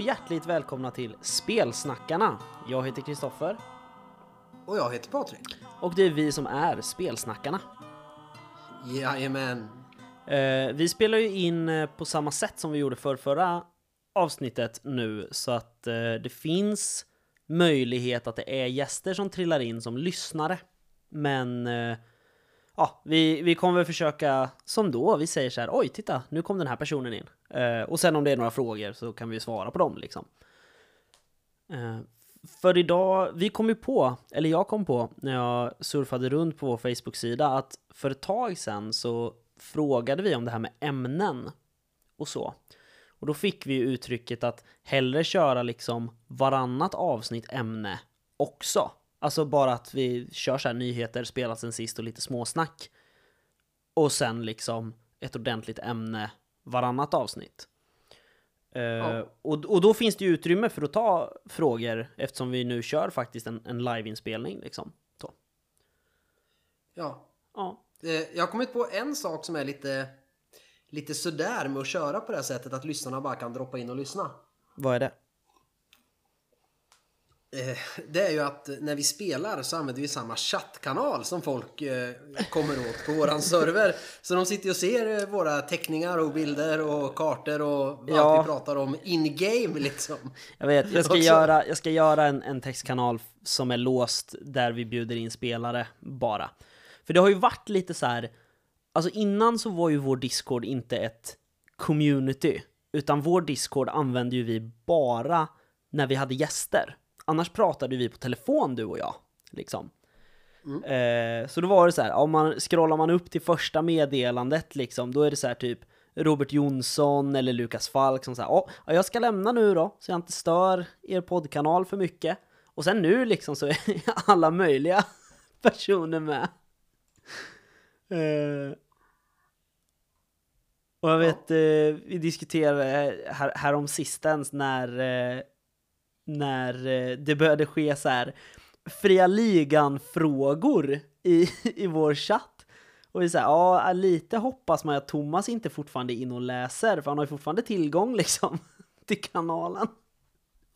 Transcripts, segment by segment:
Och hjärtligt välkomna till Spelsnackarna. Jag heter Kristoffer Och jag heter Patrik. och det är vi som är Spelsnackarna. Jajamän. Eh, vi spelar ju in eh, på samma sätt som vi gjorde för förra avsnittet nu så att eh, det finns möjlighet att det är gäster som trillar in som lyssnare. Men eh, ja, vi, vi kommer väl försöka som då, vi säger så här, oj titta, nu kom den här personen in. Eh, och sen om det är några frågor så kan vi svara på dem liksom. Eh, för idag, vi kom ju på, eller jag kom på när jag surfade runt på vår Facebook-sida att för ett tag sedan så frågade vi om det här med ämnen och så. Och då fick vi ju uttrycket att hellre köra liksom varannat avsnitt ämne också. Alltså bara att vi kör så här nyheter, spelat sen sist och lite småsnack. Och sen liksom ett ordentligt ämne varannat avsnitt. Ja. och, och då finns det ju utrymme för att ta frågor eftersom vi nu kör faktiskt en, en liveinspelning liksom. Så. Ja. Ja. Eh, Jag har kommit på en sak som är lite, lite sådär med att köra på det här sättet att lyssnarna bara kan droppa in och lyssna. Vad är det? Eh, Det är ju att när vi spelar så använder vi samma chattkanal som folk eh, kommer åt på våran server. Så de sitter och ser eh, våra teckningar och bilder och kartor och Ja. vi pratar om in-game liksom. Jag vet, jag ska Också. göra, jag ska göra en, en textkanal som är låst där vi bjuder in spelare bara. För det har ju varit lite så här, alltså innan så var ju vår Discord inte ett community, utan vår Discord använde ju vi bara när vi hade gäster. Annars pratade vi på telefon du och jag, liksom. Eh, så då var det så här, om man scrollar man upp till första meddelandet liksom, då är det så här typ Robert Jonsson eller Lukas Falk som säger ja, jag ska lämna nu då, så jag inte stör er poddkanal för mycket. Och sen nu liksom så är alla möjliga personer med. Eh, och jag vet, eh, vi diskuterade här, här om sistens när, eh, när eh, det började ske så här fria ligan-frågor i, i vår chatt. Och vi säger ja, lite hoppas man att Thomas inte fortfarande är inne och läser, för han har ju fortfarande tillgång liksom till kanalen.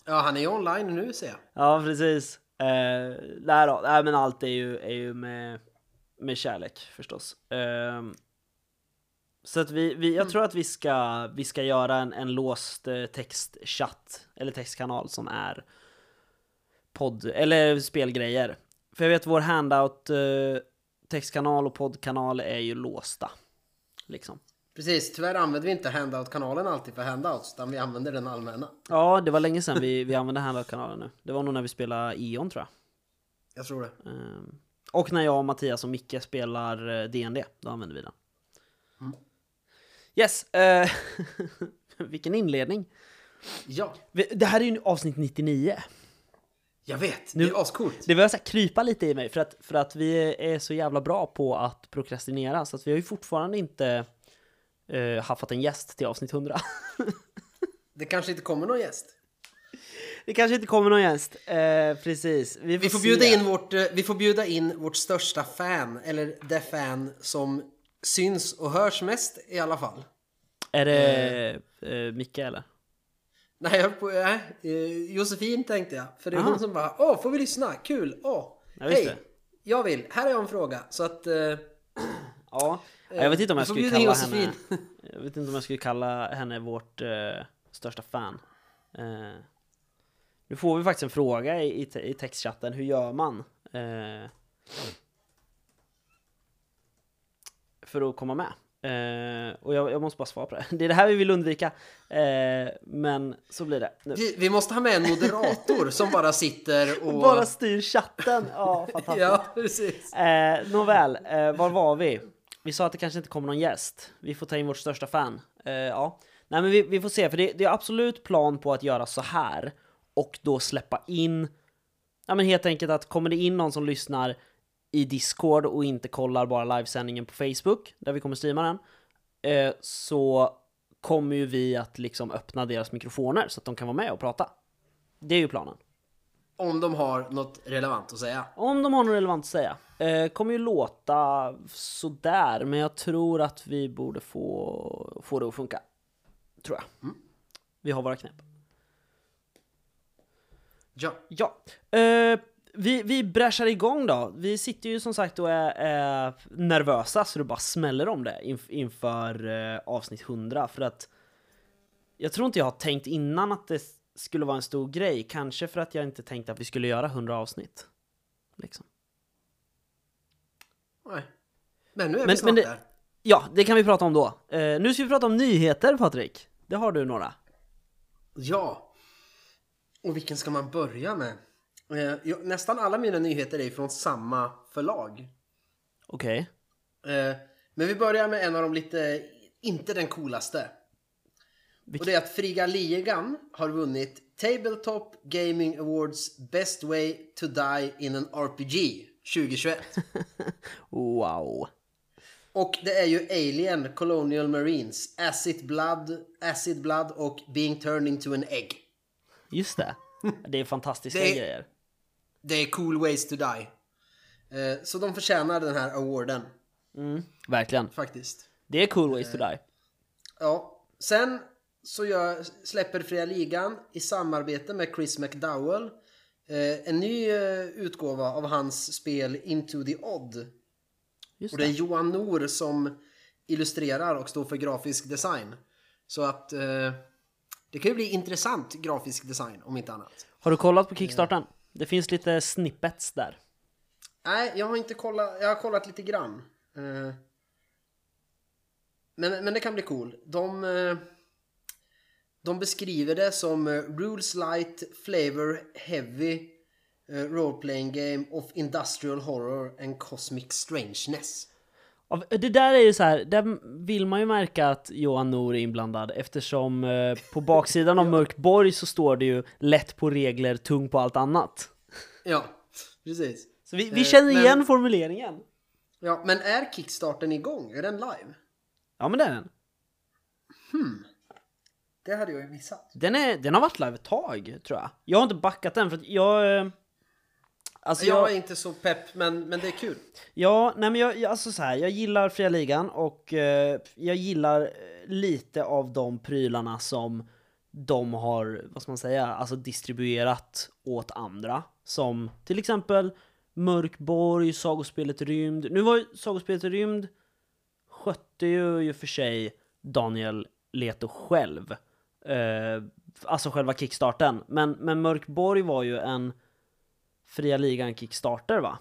Ja, han är ju online nu ser jag. Ja, precis. Eh, nej då, nej men allt är ju, är ju med, med kärlek förstås. Ehm, så att vi, vi, jag tror att vi ska, vi ska göra en, en låst eh, textchatt, eller textkanal som är podd, eller spelgrejer. För jag vet vår handout, eh, textkanal och poddkanal är ju låsta. Liksom. Precis, tyvärr använder vi inte handout-kanalen alltid för handouts, utan vi använder den allmänna. Ja, det var länge sedan vi, vi använde handout-kanalen nu. Det var nog när vi spelade Eon tror jag. Jag tror det. Ehm, Och när jag, Mattias och Micke spelar eh, D&D, då använder vi den. Yes, eh, vilken inledning. Ja, Det här är ju avsnitt 99. jag vet. Nu- Det är ascoolt. Det börjar så krypa lite i mig för att, för att vi är så jävla bra på att prokrastinera så att vi har ju fortfarande inte uh, haffat en gäst till avsnitt 100. Det kanske inte kommer någon gäst. det kanske inte kommer någon gäst, eh, precis. Vi får, Vi får, bjuda in vårt, eh, vi får bjuda in vårt största fan, eller det fan som syns och hörs mest i alla fall. Är det eh, Micke eller? Nej, jag på, nej, eh, Josefin tänkte jag. För det är Aha. hon som bara, åh, får vi lyssna? Kul, åh. Ja, Hej, det. jag vill, här har jag en fråga. Så att, eh, Ja, jag vet inte om jag skulle kalla henne Josefin. Jag vet inte om jag skulle kalla henne vårt största fan Nu får vi faktiskt en fråga i, i textchatten, hur gör man? För att komma med eh, Och jag, jag måste bara svara på det, det är det här vi vill undvika eh, Men så blir det vi, vi måste ha med en moderator som bara sitter och... Bara styr chatten, ja fantastiskt Ja, precis. Eh, nåväl, eh, var var vi? Vi sa att det kanske inte kommer någon gäst. Vi får ta in vårt största fan. Eh, ja. Nej men vi, vi får se, för det, det är absolut plan på att göra så här och då släppa in, ja men helt enkelt att kommer det in någon som lyssnar i Discord och inte kollar bara livesändningen på Facebook, där vi kommer streama den, eh, så kommer ju vi att liksom öppna deras mikrofoner så att de kan vara med och prata. Det är ju planen. Om de har något relevant att säga. Om de har något relevant att säga. Eh, kommer ju låta sådär, men jag tror att vi borde få, få det att funka. Tror jag. Vi har våra knep. Ja. Ja, eh, vi, vi bräschar igång då. Vi sitter ju som sagt och är, är nervösa så det bara smäller om det inf inför eh, avsnitt 100 för att jag tror inte jag har tänkt innan att det skulle vara en stor grej, kanske för att jag inte tänkte att vi skulle göra 100 avsnitt. Liksom. Nej. Men nu är Men- vi snart det- där. Ja, det kan vi prata om då. Eh, nu ska vi prata om nyheter Patrik. Det har du några. Ja. Och vilken ska man börja med? Eh, nästan alla mina nyheter är från samma förlag. Okej. Eh, men vi börjar med en av de lite, inte den coolaste. Och det är att Friga Ligan har vunnit Tabletop Gaming Awards Best Way to Die in an RPG 2021. Wow. Och det är ju Alien, Colonial Marines, Acid Blood, Acid Blood och Being Turned into an Egg. Just det. Det är fantastiska Det är- grejer. Det är cool ways to die. Eh, så de förtjänar den här awarden Verkligen. faktiskt. Det är cool ways to die. Ja, sen så gör, släpper Fria Ligan i samarbete med Chris McDowell eh, en ny eh, utgåva av hans spel Into the Odd. Just Och det är. Johan Nor som illustrerar och står för grafisk design. Så att eh, det kan ju bli intressant grafisk design om inte annat. Har du kollat på Kickstarten? Det finns lite snippets där. Nej, jag har inte kollat. Jag har kollat lite grann. Eh, Men, men det kan bli cool. De, eh, de beskriver det som eh, Rules Light, Flavor Heavy eh, Role Playing Game of Industrial Horror and Cosmic Strangeness. Det där är ju så här, där vill man ju märka att Johan Nor är inblandad eftersom eh, på baksidan av Mörkborg så står det ju lätt på regler, tung på allt annat. Ja, precis. Så vi, vi Eh, känner men- igen formuleringen. Ja, men är Kickstarten igång? Är den live? Ja men det är den. Det hade jag ju missat. Den, är, den har varit live ett tag tror jag. Jag har inte backat den för att jag... Alltså Jag jag, är inte så pepp, men, men det är kul. Ja, nej men jag, jag, alltså så här, jag gillar fria ligan och eh, jag gillar eh, lite av de prylarna som de har, vad ska man säga, alltså distribuerat åt andra. Som till exempel Mörkborg, Sagospelet Rymd. Nu var ju Sagospelet Rymd skötte ju i och för sig Daniel Leto själv. Eh, alltså själva kickstarten. Men, men Mörkborg var ju en fria ligan kickstarter va?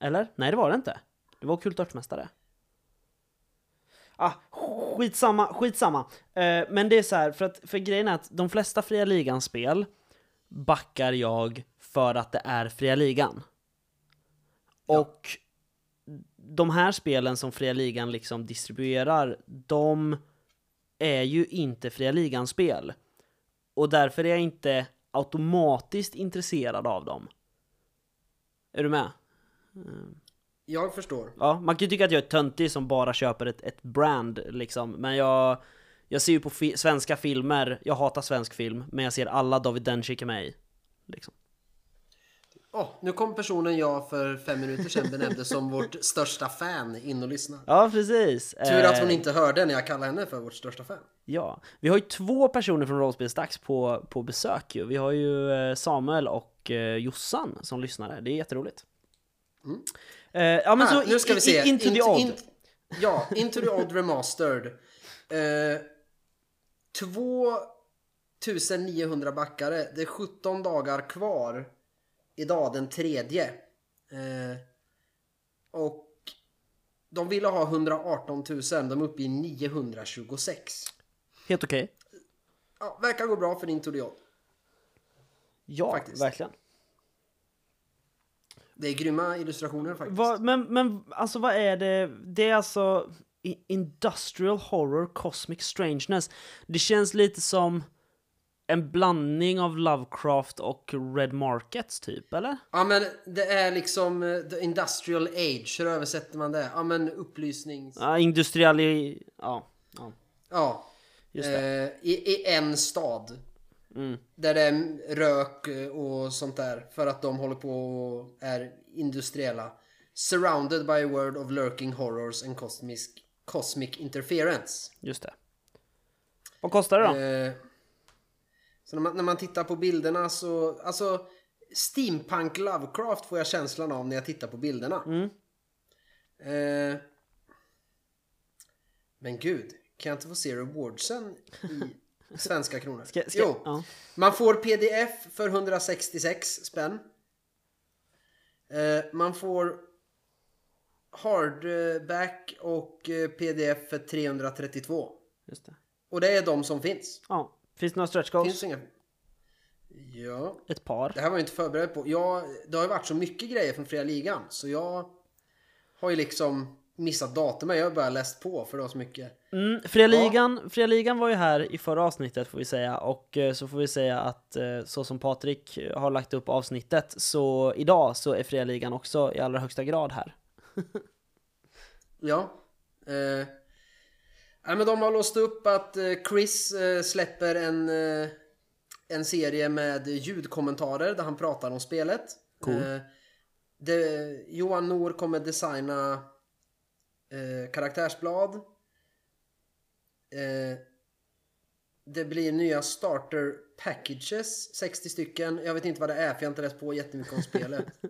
Eller? Nej det var det inte. Det var Kult Örtmästare. Ah, skitsamma, skitsamma. Eh, men det är så här, för att för grejen är att de flesta fria ligan-spel backar jag för att det är fria ligan. Och de här spelen som fria ligan liksom distribuerar, de är ju inte fria ligan-spel. Och därför är jag inte automatiskt intresserad av dem. Är du med? Jag förstår. Ja, man kan ju tycka att jag är töntig som bara köper ett, ett brand liksom, men jag, jag ser ju på fi svenska filmer, jag hatar svensk film, men jag ser alla David Dencik i. Liksom. Åh, nu kom personen jag för fem minuter sedan benämnde som vårt största fan in och lyssna. Ja, precis. Tur att hon Eh, inte hörde när jag kallade henne för vårt största fan. Ja, vi har ju två personer från Rollspelsdags på, på besök ju. Vi har ju eh, Samuel och eh, Jossan som lyssnare, det är jätteroligt. Eh, ja men Här, så nu ska i- vi se. Into the Int- Odd. int- ja, Into the Odd Remastered. Eh, 2900 backare. Det är 17 dagar kvar. Idag den tredje. Eh, och de ville ha 118 000. De är uppe i 926. Helt okej. Ja, verkar gå bra för Into the Odd. Ja, Faktiskt. verkligen. Det är grymma illustrationer faktiskt. Vad- men, men alltså vad är det? Det är alltså Industrial Horror Cosmic Strangeness. Det känns lite som en blandning av Lovecraft och Red Markets typ, eller? Ja men det är liksom eh, the industrial age, hur översätter man det? Ja men upplysnings... Ja, industrial i... Ja. ja. Ja. Just det. Eh, i, I en stad. Mm. Där det är rök eh, och sånt där. För att de håller på och är industriella. Surrounded by a world of lurking horrors and cosmic, cosmic interference. Just det. Vad kostar det då? Eh, så när man, när man tittar på bilderna så, alltså Steampunk Lovecraft får jag känslan av när jag tittar på bilderna. Mm. Eh, men gud, kan jag inte få se rewardsen i svenska kronor? Ska, ska, jo, ja. man får pdf för 166 spänn. Eh, man får hardback och eh, pdf för 332. Just det. Och det är de som finns. Ja. Finns det några stretch goals? Finns inga... Ja, Ett par. det här var jag inte förberedd på. Jag, det har ju varit så mycket grejer från fria ligan så jag har ju liksom missat datumet. Jag har bara läst på för det var så mycket. Mm, Fria, ligan, Fria ligan var ju här i förra avsnittet får vi säga och eh, så får vi säga att eh, så som Patrik har lagt upp avsnittet så idag så är Fria ligan också i allra högsta grad här. Ja. Eh, ja men de har låst upp att eh, Chris eh, släpper en, eh, en serie med ljudkommentarer där han pratar om spelet. Cool. Eh, det, Johan Nor kommer designa eh, karaktärsblad. Eh, det blir nya starter packages, 60 stycken. Jag vet inte vad det är för jag har inte läst på jättemycket om spelet.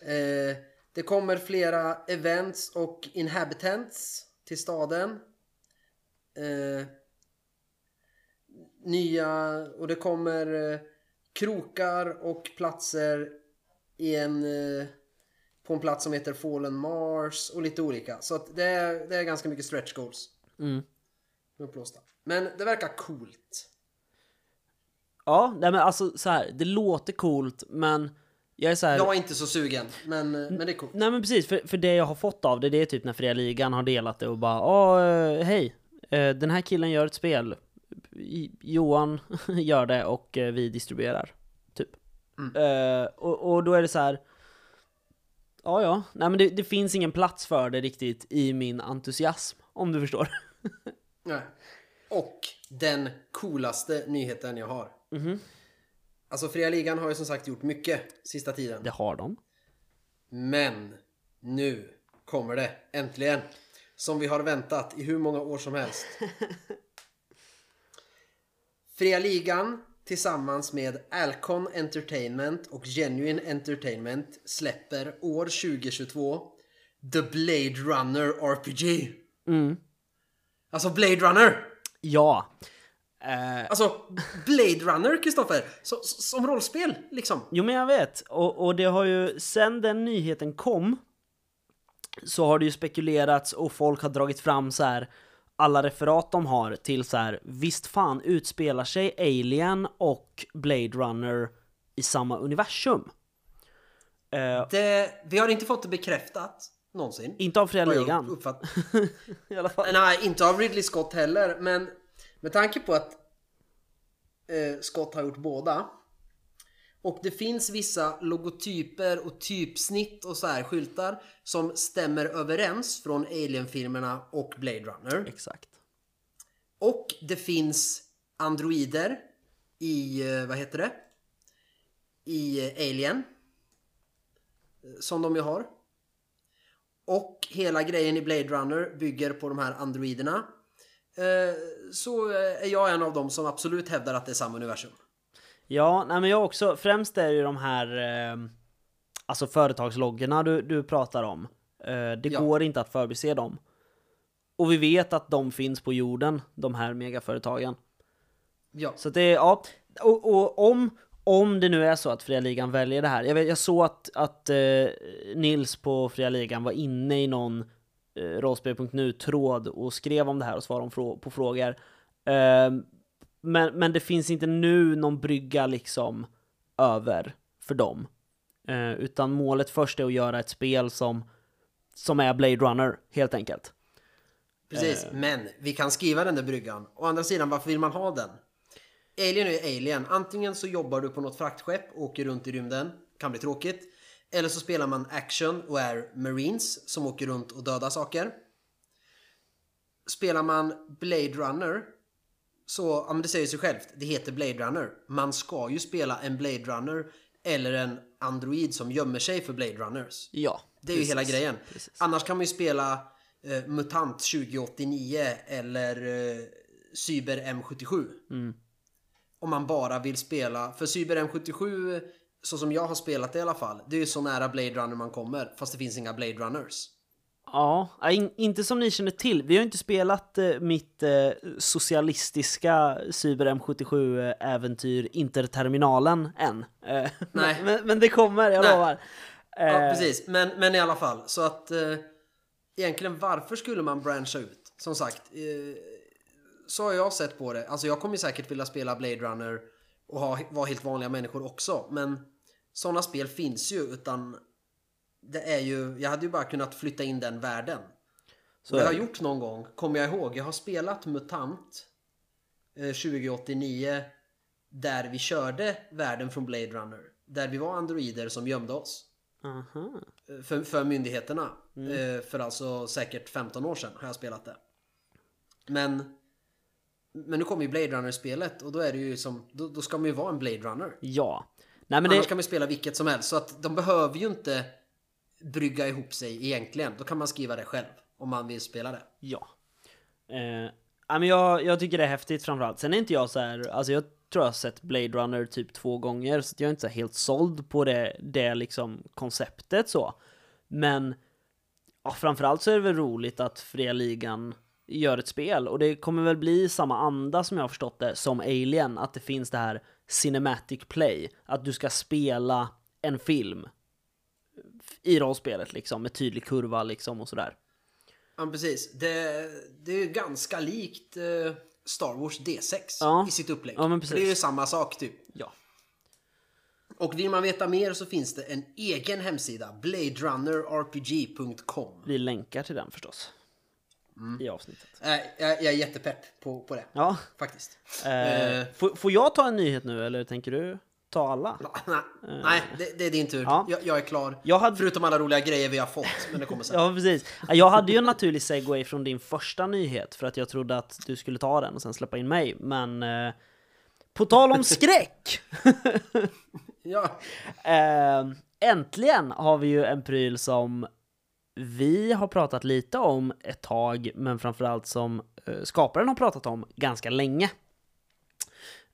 eh, det kommer flera events och inhabitants till staden. Eh, nya, och det kommer eh, krokar och platser i en, eh, på en plats som heter Fallen Mars och lite olika. Så att det, är, det är ganska mycket stretch goals. Mm. Uppblåsta. Men det verkar coolt. Ja, nej men alltså så här, det låter coolt men jag är så här, Jag är inte så sugen, men, men det är coolt. Nej men precis, för, för det jag har fått av det, det är typ när Fria Ligan har delat det och bara Åh, eh, hej, eh, den här killen gör ett spel, Johan gör det och eh, vi distribuerar, typ. Eh, och, och då är det så här. Ja, ja, nej men det, det finns ingen plats för det riktigt i min entusiasm, om du förstår. Nej. Och den coolaste nyheten jag har. Alltså Fria Ligan har ju som sagt gjort mycket sista tiden. Det har de. Men nu kommer det äntligen. Som vi har väntat i hur många år som helst. Fria Ligan tillsammans med Alcon Entertainment och Genuine Entertainment släpper år 2022 The Blade Runner RPG. Mm. Alltså Blade Runner! Ja. Eh, Alltså Blade Runner, Kristoffer! Som rollspel, liksom. Jo men jag vet, och, och det har ju, sen den nyheten kom så har det ju spekulerats och folk har dragit fram så här alla referat de har till så här visst fan utspelar sig Alien och Blade Runner i samma universum. Eh, Det, vi har inte fått det bekräftat någonsin. inte av Fria Ligan i alla fall. Nej, inte av Ridley Scott heller, men med tanke på att eh, Scott har gjort båda och det finns vissa logotyper och typsnitt och så här skyltar som stämmer överens från Alien-filmerna och Blade Runner. Exakt. Och det finns androider i, eh, vad heter det? I eh, Alien. Eh, Som de ju har. Och hela grejen i Blade Runner bygger på de här androiderna. Så är jag en av dem som absolut hävdar att det är samma universum. Ja, nej men jag också, främst är det ju de här eh, alltså företagsloggarna du, du pratar om. Eh, det Ja. går inte att förbise dem. Och vi vet att de finns på jorden, de här megaföretagen. Ja, Så det är, ja, och, och om, om det nu är så att Fria Ligan väljer det här. Jag, vet, jag såg att, att eh, Nils på Fria Ligan var inne i någon eh, rollspel.nu-tråd och skrev om det här och svarade om frå- på frågor. Eh, men, men det finns inte nu någon brygga liksom över för dem. Eh, utan målet först är att göra ett spel som, som är Blade Runner, helt enkelt. precis. Men vi kan skriva den där bryggan. Å andra sidan, varför vill man ha den? Alien är Alien. Antingen så jobbar du på något fraktskepp och åker runt i rymden. Kan bli tråkigt. Eller så spelar man action och är Marines som åker runt och dödar saker. Spelar man Blade Runner så, ja men det säger sig självt, det heter Blade Runner. Man ska ju spela en Blade Runner eller en Android som gömmer sig för Blade Runners. Ja, Det är ju hela grejen. Precis. Annars kan man ju spela eh, MUTANT 2089 eller eh, Cyber M77. Mm. Om man bara vill spela, för Cyber M77 så som jag har spelat det i alla fall, det är ju så nära Blade Runner man kommer, fast det finns inga Blade Runners. Ja, in, inte som ni känner till. Vi har inte spelat eh, mitt eh, socialistiska Cyber M77-äventyr Interterminalen än. Eh, Nej. men, men det kommer, jag Nej. lovar. Eh, Ja, precis. Men, men i alla fall, så att eh, egentligen varför skulle man branscha ut? Som sagt, eh, så har jag sett på det. Alltså jag kommer säkert vilja spela Blade Runner och ha, vara helt vanliga människor också. Men sådana spel finns ju, utan det är ju, jag hade ju bara kunnat flytta in den världen. Så jag har gjort någon gång, kommer jag ihåg. Jag har spelat MUTANT eh, 2089 där vi körde världen från Blade Runner. Där vi var androider som gömde oss Aha. eh, för, för myndigheterna. Mm. Eh, För alltså säkert 15 år sedan har jag spelat det. Men men nu kommer ju Blade Runner-spelet och då är det ju som, då, då ska man ju vara en Blade Runner. Ja. Nej men Annars det, kan man spela vilket som helst. Så att de behöver ju inte brygga ihop sig egentligen. Då kan man skriva det själv om man vill spela det. ja. Eh, men jag, jag tycker det är häftigt framförallt. Sen är inte jag så här, alltså jag tror jag har sett Blade Runner typ två gånger, så jag är inte så helt såld på det, det liksom konceptet så. Men ja, framförallt så är det väl roligt att Fria Ligan gör ett spel och det kommer väl bli samma anda som jag har förstått det som Alien, att det finns det här Cinematic Play, att du ska spela en film i rollspelet liksom med tydlig kurva liksom och sådär. Ja precis. Det, det är ju ganska likt eh, Star Wars D6 Ja. i sitt upplägg. Ja, men För det är ju precis. samma sak typ. Ja. Och vill man veta mer så finns det en egen hemsida. bladerunnerrpg.com Vi länkar till den förstås. Mm. I avsnittet. äh, jag, jag är jättepepp på, på det. Ja. Faktiskt. Eh, Eh. får, får jag ta en nyhet nu eller tänker du ta alla? Nej, nej det, det är din tur. Ja. Jag, jag är klar. Jag hade- Förutom alla roliga grejer vi har fått. Men det kommer sen. Ja, precis. Ja, Jag hade ju en naturlig segway från din första nyhet för att jag trodde att du skulle ta den och sen släppa in mig. Men eh, på tal om skräck! Ja. Eh, äntligen har vi ju en pryl som vi har pratat lite om ett tag, men framförallt som eh, skaparen har pratat om ganska länge.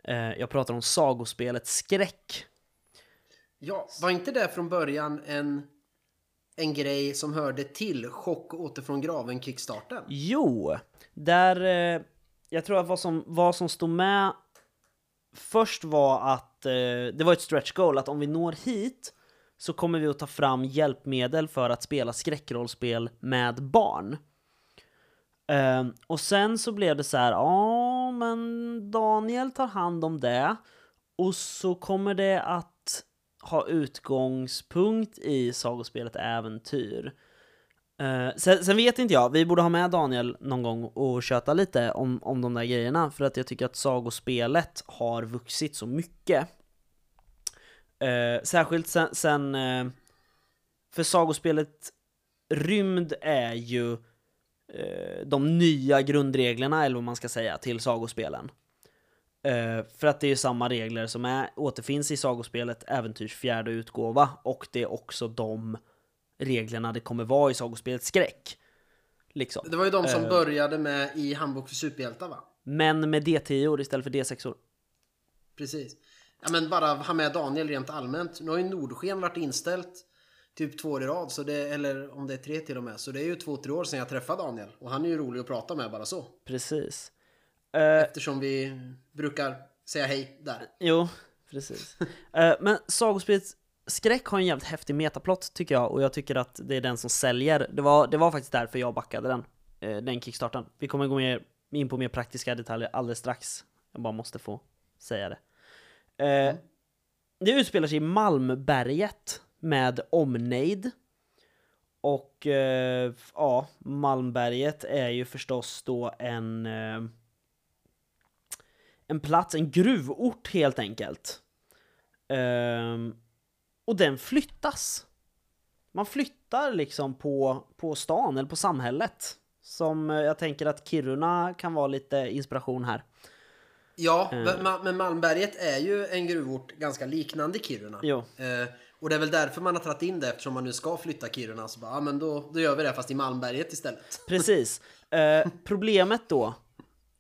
Eh, jag pratar om sagospelet Skräck. ja, var inte det från början en, en grej som hörde till Chock åter från graven kickstarten? Jo, där... Eh, jag tror att vad som, vad som stod med först var att eh, det var ett stretch goal, att om vi når hit så kommer vi att ta fram hjälpmedel för att spela skräckrollspel med barn. Och sen så blev det så här, ja men Daniel tar hand om det och så kommer det att ha utgångspunkt i sagospelet Äventyr. Uh, sen, sen vet inte jag, vi borde ha med Daniel någon gång och köta lite om, om de där grejerna för att jag tycker att sagospelet har vuxit så mycket. Uh, särskilt sen, sen uh, för sagospelet Rymd är ju de nya grundreglerna, eller vad man ska säga, till sagospelen. Eh, för att det är ju samma regler som är, återfinns i sagospelet Äventyrs fjärde utgåva och det är också de reglerna det kommer vara i sagospelet Skräck. Liksom. Det var ju de som Eh. började med i Handbok för superhjältar va? Men med D10 istället för D6. Precis. Ja men bara ha med Daniel rent allmänt. Nu har ju Nordsken varit inställt typ två år i rad. Så det, eller om det är tre till och med. Så det är ju två, tre år sedan jag träffade Daniel. Och han är ju rolig att prata med bara så. Precis. Eh, Eftersom vi brukar säga hej där. Jo, precis. Eh, men sagospelet Skräck har en jävligt häftig metaplott tycker jag och jag tycker att det är den som säljer. Det var, det var faktiskt därför jag backade den, eh, den kickstarten. Vi kommer gå mer, in på mer praktiska detaljer alldeles strax. Jag bara måste få säga det. Eh, Det utspelar sig i Malmberget med omnejd. Och eh, ja, Malmberget är ju förstås då en eh, en plats, en gruvort helt enkelt. Ehm, och den flyttas. Man flyttar liksom på, på stan eller på samhället. Som eh, jag tänker att Kiruna kan vara lite inspiration här. Ja, men Ma- men Malmberget är ju en gruvort ganska liknande Kiruna. Jo. Och det är väl därför man har tagit in det eftersom man nu ska flytta Kiruna. Så bara, ja men då, då gör vi det fast i Malmberget istället. Precis. Eh, problemet då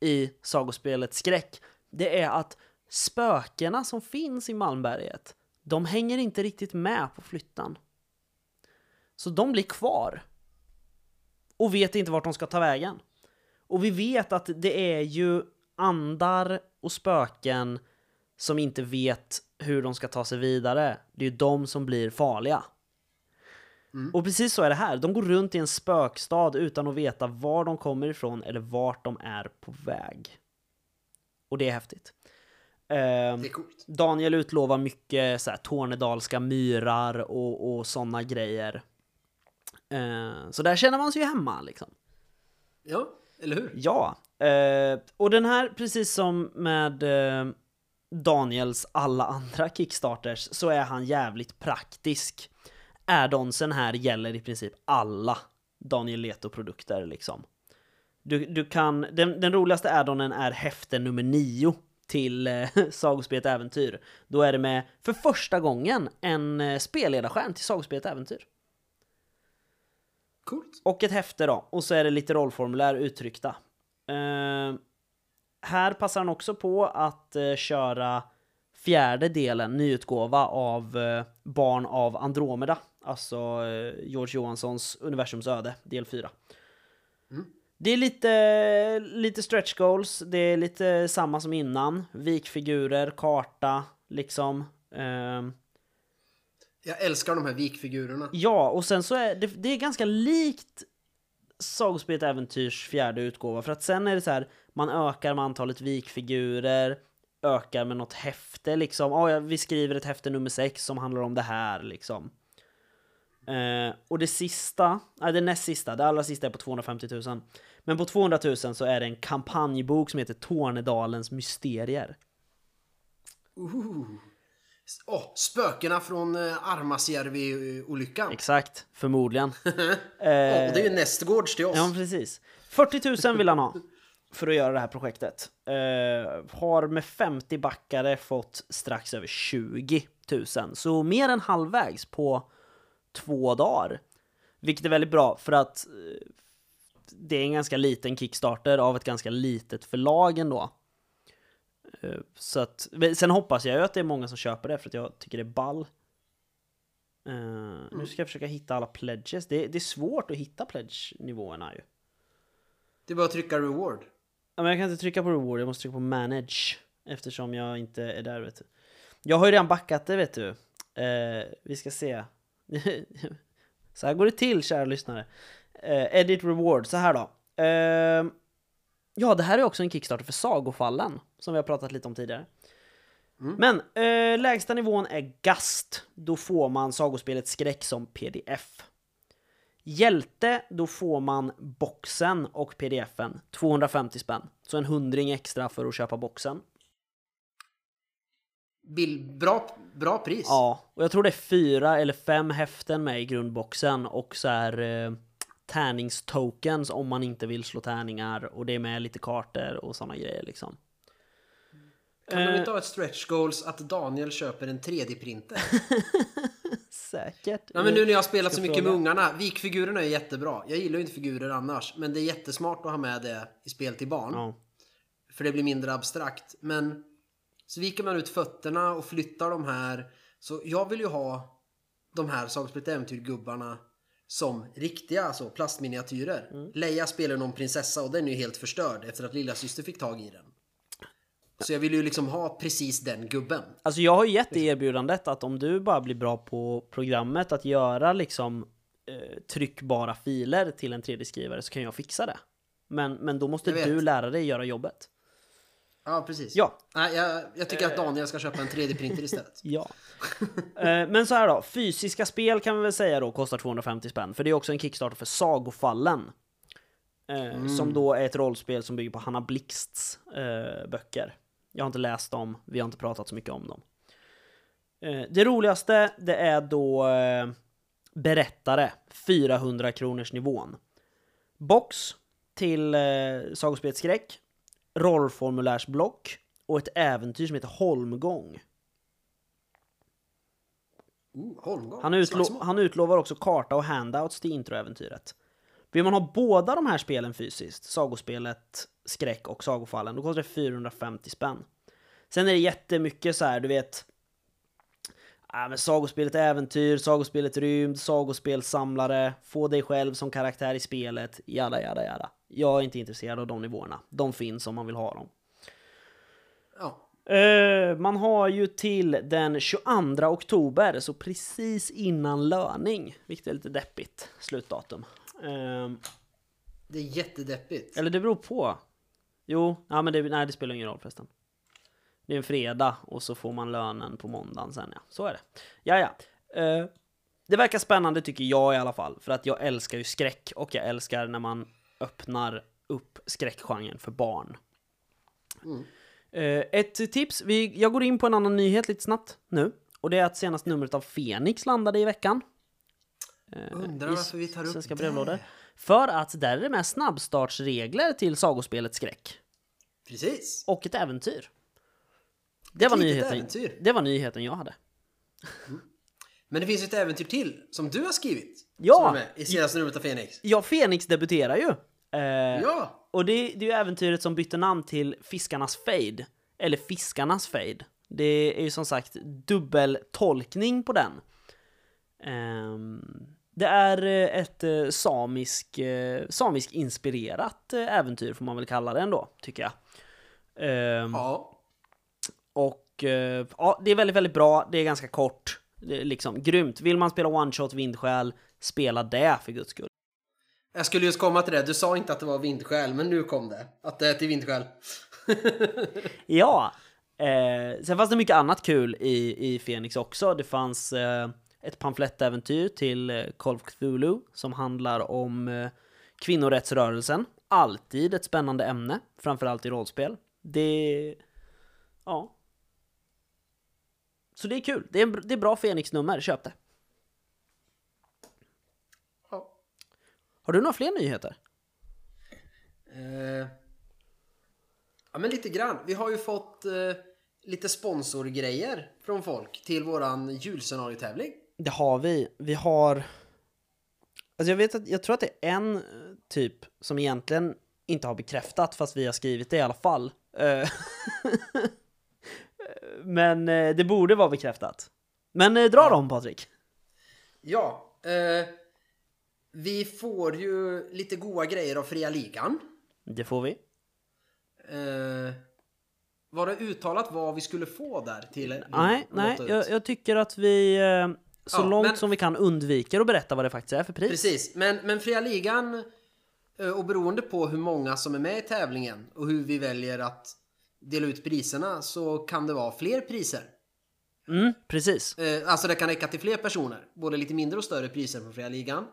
i sagospelet Skräck, det är att spökena som finns i Malmberget, de hänger inte riktigt med på flyttan. Så de blir kvar. Och vet inte vart de ska ta vägen. Och vi vet att det är ju andar och spöken som inte vet hur de ska ta sig vidare. Det är ju de som blir farliga. Och precis så är det här. De går runt i en spökstad utan att veta var de kommer ifrån eller vart de är på väg. Och det är häftigt. Det är coolt. Daniel utlovar mycket så här, tornedalska myrar och, och sådana grejer. Eh, så där känner man sig ju hemma liksom. Ja, eller hur? Ja, eh, och den här, precis som med eh, Daniels alla andra Kickstarters, så är han jävligt praktisk. Addonsen här gäller i princip alla Daniel Leto-produkter liksom. Du, du kan, den, den roligaste addonen är häfte nummer nio till eh, Sagospelet Äventyr. Då är det med, för första gången, en eh, spelledarstjärn till Sagospelet Äventyr. Coolt. Och ett häfte då, och så är det lite rollformulär uttryckta. Eh, här passar han också på att eh, köra fjärde delen, nyutgåva av eh, Barn av Andromeda. Alltså eh, George Johanssons Universums öde, del 4. Det är lite, lite stretch goals, det är lite samma som innan. Vikfigurer, karta, liksom. Ehm, Jag älskar de här vikfigurerna. Ja, och sen så är det, det är ganska likt Sagospelet Äventyrs fjärde utgåva, för att sen är det så här, man ökar med antalet vikfigurer, ökar med något häfte liksom. Ja, ja, vi skriver ett häfte nummer sex som handlar om det här liksom. Eh, och det sista, nej det näst sista, det allra sista är på 250 000. Men på 200 000 så är det en kampanjbok som heter Tornedalens mysterier. Ooh. Åh, spökena från uh, Armasjärvi-olyckan. Exakt, förmodligen. Åh, och det är ju nästgårds till oss. Ja, precis. 40 000 vill han ha för att göra det här projektet. Eh, har med 50 backare fått strax över 20 000. Så mer än halvvägs på två dagar. Vilket är väldigt bra för att eh, det är en ganska liten Kickstarter av ett ganska litet förlag ändå. Eh, så att, sen hoppas jag ju att det är många som köper det för att jag tycker det är ball. Eh, Nu ska jag försöka hitta alla pledges. Det, det är svårt att hitta pledge-nivåerna ju. Det är bara att trycka reward. Men jag kan inte trycka på reward, jag måste trycka på manage. Eftersom jag inte är där vet du. Jag har ju redan backat det vet du. Eh, vi ska se. så här går det till kära lyssnare. Eh, edit reward, så här då. Eh, ja, det här är också en Kickstarter för Sagofallen. Som vi har pratat lite om tidigare. Men eh, lägsta nivån är Gast. Då får man sagospelet Skräck som pdf. Hjälte, då får man boxen och pdfen. 250 spänn. Så en hundring extra för att köpa boxen. Bill, bra, bra pris. Ja, och jag tror det är fyra eller fem häften med i grundboxen och så här eh, tärningstokens om man inte vill slå tärningar och det är med lite kartor och sådana grejer liksom. Kan de Eh. inte ha ett stretch goals att Daniel köper en 3D-printer? Säkert. Nej men nu när jag har spelat så mycket fråga. med ungarna, vikfigurerna är jättebra. Jag gillar ju inte figurer annars, men det är jättesmart att ha med det i spel till barn. Ja. För det blir mindre abstrakt. Men så viker man ut fötterna och flyttar de här. Så jag vill ju ha de här Sagospel Äventyr-gubbarna som riktiga alltså, plastminiatyrer. Mm. Leia spelar någon prinsessa och den är ju helt förstörd efter att lilla syster fick tag i den. Så jag vill ju liksom ha precis den gubben. Alltså jag har ju gett dig erbjudandet att om du bara blir bra på programmet att göra liksom eh, tryckbara filer till en 3D-skrivare så kan jag fixa det. Men, men då måste du lära dig göra jobbet. Ja, precis. Ja. Nej, jag, jag tycker att Daniel ska köpa en 3D-printer istället. Ja. Eh, Men så här då, fysiska spel kan vi väl säga då kostar 250 spänn, för det är också en Kickstarter för Sagofallen. Eh, Som då är ett rollspel som bygger på Hanna Blixts eh, böcker. Jag har inte läst dem, vi har inte pratat så mycket om dem. Eh, det roligaste, det är då eh, Berättare, 400 kronors nivån. Box till eh, Sagospelet Skräck, rollformulärsblock och ett äventyr som heter Holmgång. Oh, Holmgård. Han, utlo- han utlovar också karta och handouts till introäventyret. Vill man ha båda de här spelen fysiskt, sagospelet Skräck och Sagofallen, då kostar det 450 spänn. Sen är det jättemycket så här, du vet... Ja, men sagospelet äventyr, sagospelet rymd, sagospelssamlare, få dig själv som karaktär i spelet, jada jada jada. Jag är inte intresserad av de nivåerna. De finns om man vill ha dem. Ja. Eh, man har ju till den 22 oktober, så precis innan löning, vilket är lite deppigt slutdatum. Eh, Det är jättedeppigt. eller det beror på. Jo, ja, men det, nej, det spelar ingen roll förresten. Det är en fredag och så får man lönen på måndagen sen ja. Så är det. Ja, ja. Eh, det verkar spännande tycker jag i alla fall. För att jag älskar ju skräck och jag älskar när man öppnar upp skräckgenren för barn. Eh, ett tips, vi, jag går in på en annan nyhet lite snabbt nu. Och det är att senaste numret av Fenix landade i veckan. Undrar i varför vi tar upp Svenska brevlådor. För att där är det med snabbstartsregler till sagospelet skräck. Precis. Och ett äventyr. Det var, nyheten, äventyr. det var nyheten jag hade. Men det finns ju ett äventyr till som du har skrivit. Ja! Som är med i senaste numret av Fenix. Ja, Fenix debuterar ju. Eh, Ja! Och det, det är ju äventyret som bytte namn till Fiskarnas Fade. Eller Fiskarnas Fade. Det är ju som sagt dubbeltolkning på den. Ehm, det är eh, ett eh, samisk, eh, samisk inspirerat äventyr får man väl kalla det ändå, tycker jag. Ehm, Ja. Och ja, det är väldigt, väldigt bra. Det är ganska kort. Det är liksom grymt. Vill man spela one shot vindskäl, spela det för guds skull. Jag skulle just komma till det. Du sa inte att det var vindskäl, men nu kom det. Att det är till vindskäl. Ja! Eh, sen fanns det mycket annat kul i, i Phoenix också. Det fanns eh, ett pamflettäventyr till eh, Call of Cthulhu som handlar om eh, kvinnorättsrörelsen. Alltid ett spännande ämne, framförallt i rollspel. Det... Ja. Så det är kul. Det är, en, det är bra Phoenix-nummer, köp det. Ja. Har du några fler nyheter? Eh, ja, men lite grann. Vi har ju fått eh, lite sponsorgrejer från folk till våran julscenariotävling. Det har vi. Vi har... Alltså jag vet att, jag tror att det är en typ som egentligen inte har bekräftat fast vi har skrivit det i alla fall. Eh, Men eh, det borde vara bekräftat. Men eh, dra dem Patrik. Ja, eh, vi får ju lite goda grejer av Fria Ligan. Det får vi. Eh, var det uttalat vad vi skulle få där till? Nej, nej, jag, jag tycker att vi eh, så Ja, långt men- som vi kan undviker att berätta vad det faktiskt är för pris. Precis, men, men Fria Ligan eh, och beroende på hur många som är med i tävlingen och hur vi väljer att dela ut priserna så kan det vara fler priser. Mm, precis. Eh, alltså det kan räcka till fler personer, både lite mindre och större priser från Fria Ligan.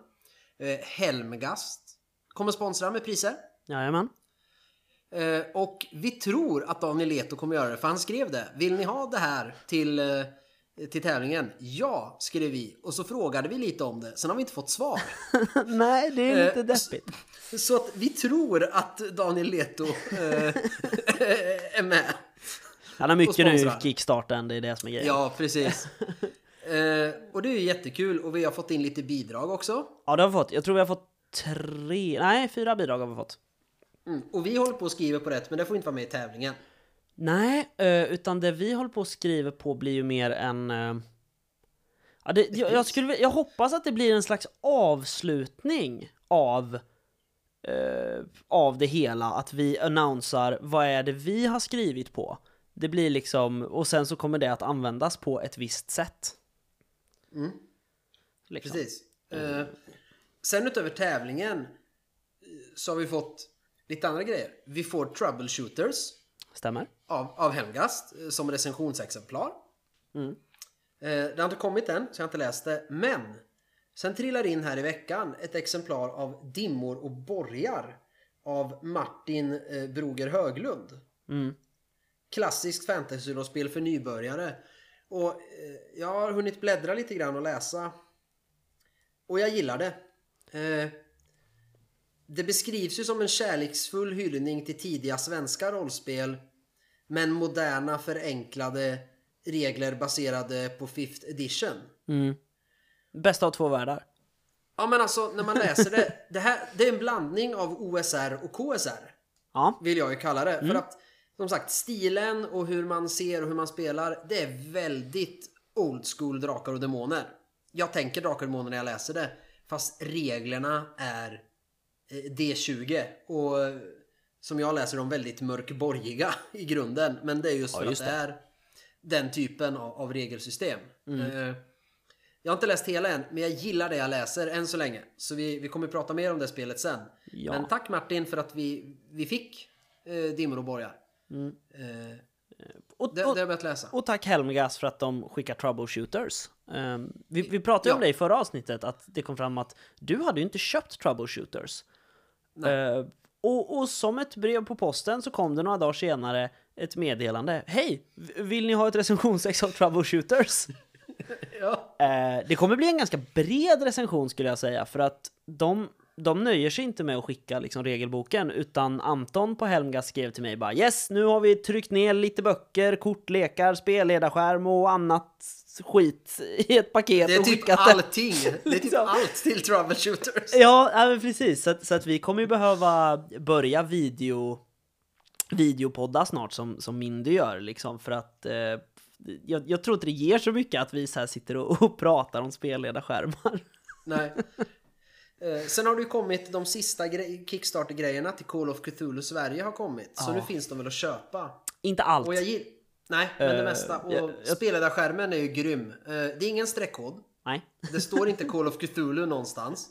Eh, Helmgast kommer sponsra med priser. Jajamän. Och vi tror att Daniel Leto kommer göra det, för han skrev det. Vill ni ha det här till, till tävlingen? Ja, skrev vi. Och så frågade vi lite om det, sen har vi inte fått svar. nej, det är lite Eh, deppigt. Så att vi tror att Daniel Leto eh, är med. Han har mycket nu i kickstarten, det är det som är grejen. Ja, precis. Eh, och det är ju jättekul och vi har fått in lite bidrag också. Ja, det har vi fått. Jag tror vi har fått tre, nej fyra bidrag har vi fått. Mm. Och vi håller på att skriva på rätt, men det får inte vara med i tävlingen. Nej, eh, utan det vi håller på att skriva på blir ju mer en... eh, Ja, det, jag, skulle, jag hoppas att det blir en slags avslutning av, eh, av det hela. Att vi annonsar vad är det vi har skrivit på. Det blir liksom, och sen så kommer det att användas på ett visst sätt. Liksom. Precis. Eh, sen utöver tävlingen eh, så har vi fått lite andra grejer. Vi får troubleshooters Stämmer. av, av Helmgast eh, som recensionsexemplar. Mm. Eh, det har inte kommit än, så jag har inte läst det. Men sen trillar in här i veckan ett exemplar av Dimmor och borgar av Martin eh, Broger Höglund. Mm. Klassiskt fantasyrollspel för nybörjare. Och eh, jag har hunnit bläddra lite grann och läsa. Och jag gillar det. Eh, det beskrivs ju som en kärleksfull hyllning till tidiga svenska rollspel. Men moderna förenklade regler baserade på 5th edition. Mm. Bästa av två världar. Ja men alltså när man läser det. Det, här, det är en blandning av OSR och KSR. Ja, Vill jag ju kalla det. Mm. För att som sagt stilen och hur man ser och hur man spelar. Det är väldigt old school Drakar och Demoner. Jag tänker Drakar och Demoner när jag läser det. Fast reglerna är eh, D20 och som jag läser dem väldigt mörkborgiga i grunden. Men det är just Ja, för just att det det. är den typen av, av regelsystem. Mm. Eh, Jag har inte läst hela än, men jag gillar det jag läser än så länge. Så vi, vi kommer prata mer om det spelet sen. Ja. Men tack Martin för att vi, vi fick eh, Dimmor och borgar. Mm. Eh, Och, det, och, det har jag börjat läsa. och tack Helmgas för att de skickar troubleshooters. Um, vi, vi pratade ju om Ja. det i förra avsnittet, att det kom fram att du hade ju inte köpt troubleshooters. Eh, och, och som ett brev på posten så kom det några dagar senare ett meddelande. Hej! Vill ni ha ett recensionsex av troubleshooters? Ja. Eh, det kommer bli en ganska bred recension skulle jag säga, för att de, de nöjer sig inte med att skicka liksom regelboken, utan Anton på Helmgas skrev till mig bara Yes, nu har vi tryckt ner lite böcker, kort, lekar, spelledarskärm och annat skit i ett paket Det är typ skickat det." allting. Det är typ Liksom. allt till troubleshooters. Ja, men precis. Så så att vi kommer ju behöva börja video videopodda snart som, som Mindy gör liksom för att eh, jag, jag tror inte det ger så mycket att vi så här sitter och, och pratar om spelledarskärmar. Nej. Eh, sen har det ju kommit de sista gre- Kickstarter-grejerna till Call of Cthulhu Sverige har kommit. Så Ja. nu finns de väl att köpa. Inte allt. Och jag. Nej, men det Eh, mesta. Och jag- jag- spelledarskärmen är ju grym. Eh, det är ingen streckkod. Nej. Det står inte Call of Cthulhu någonstans.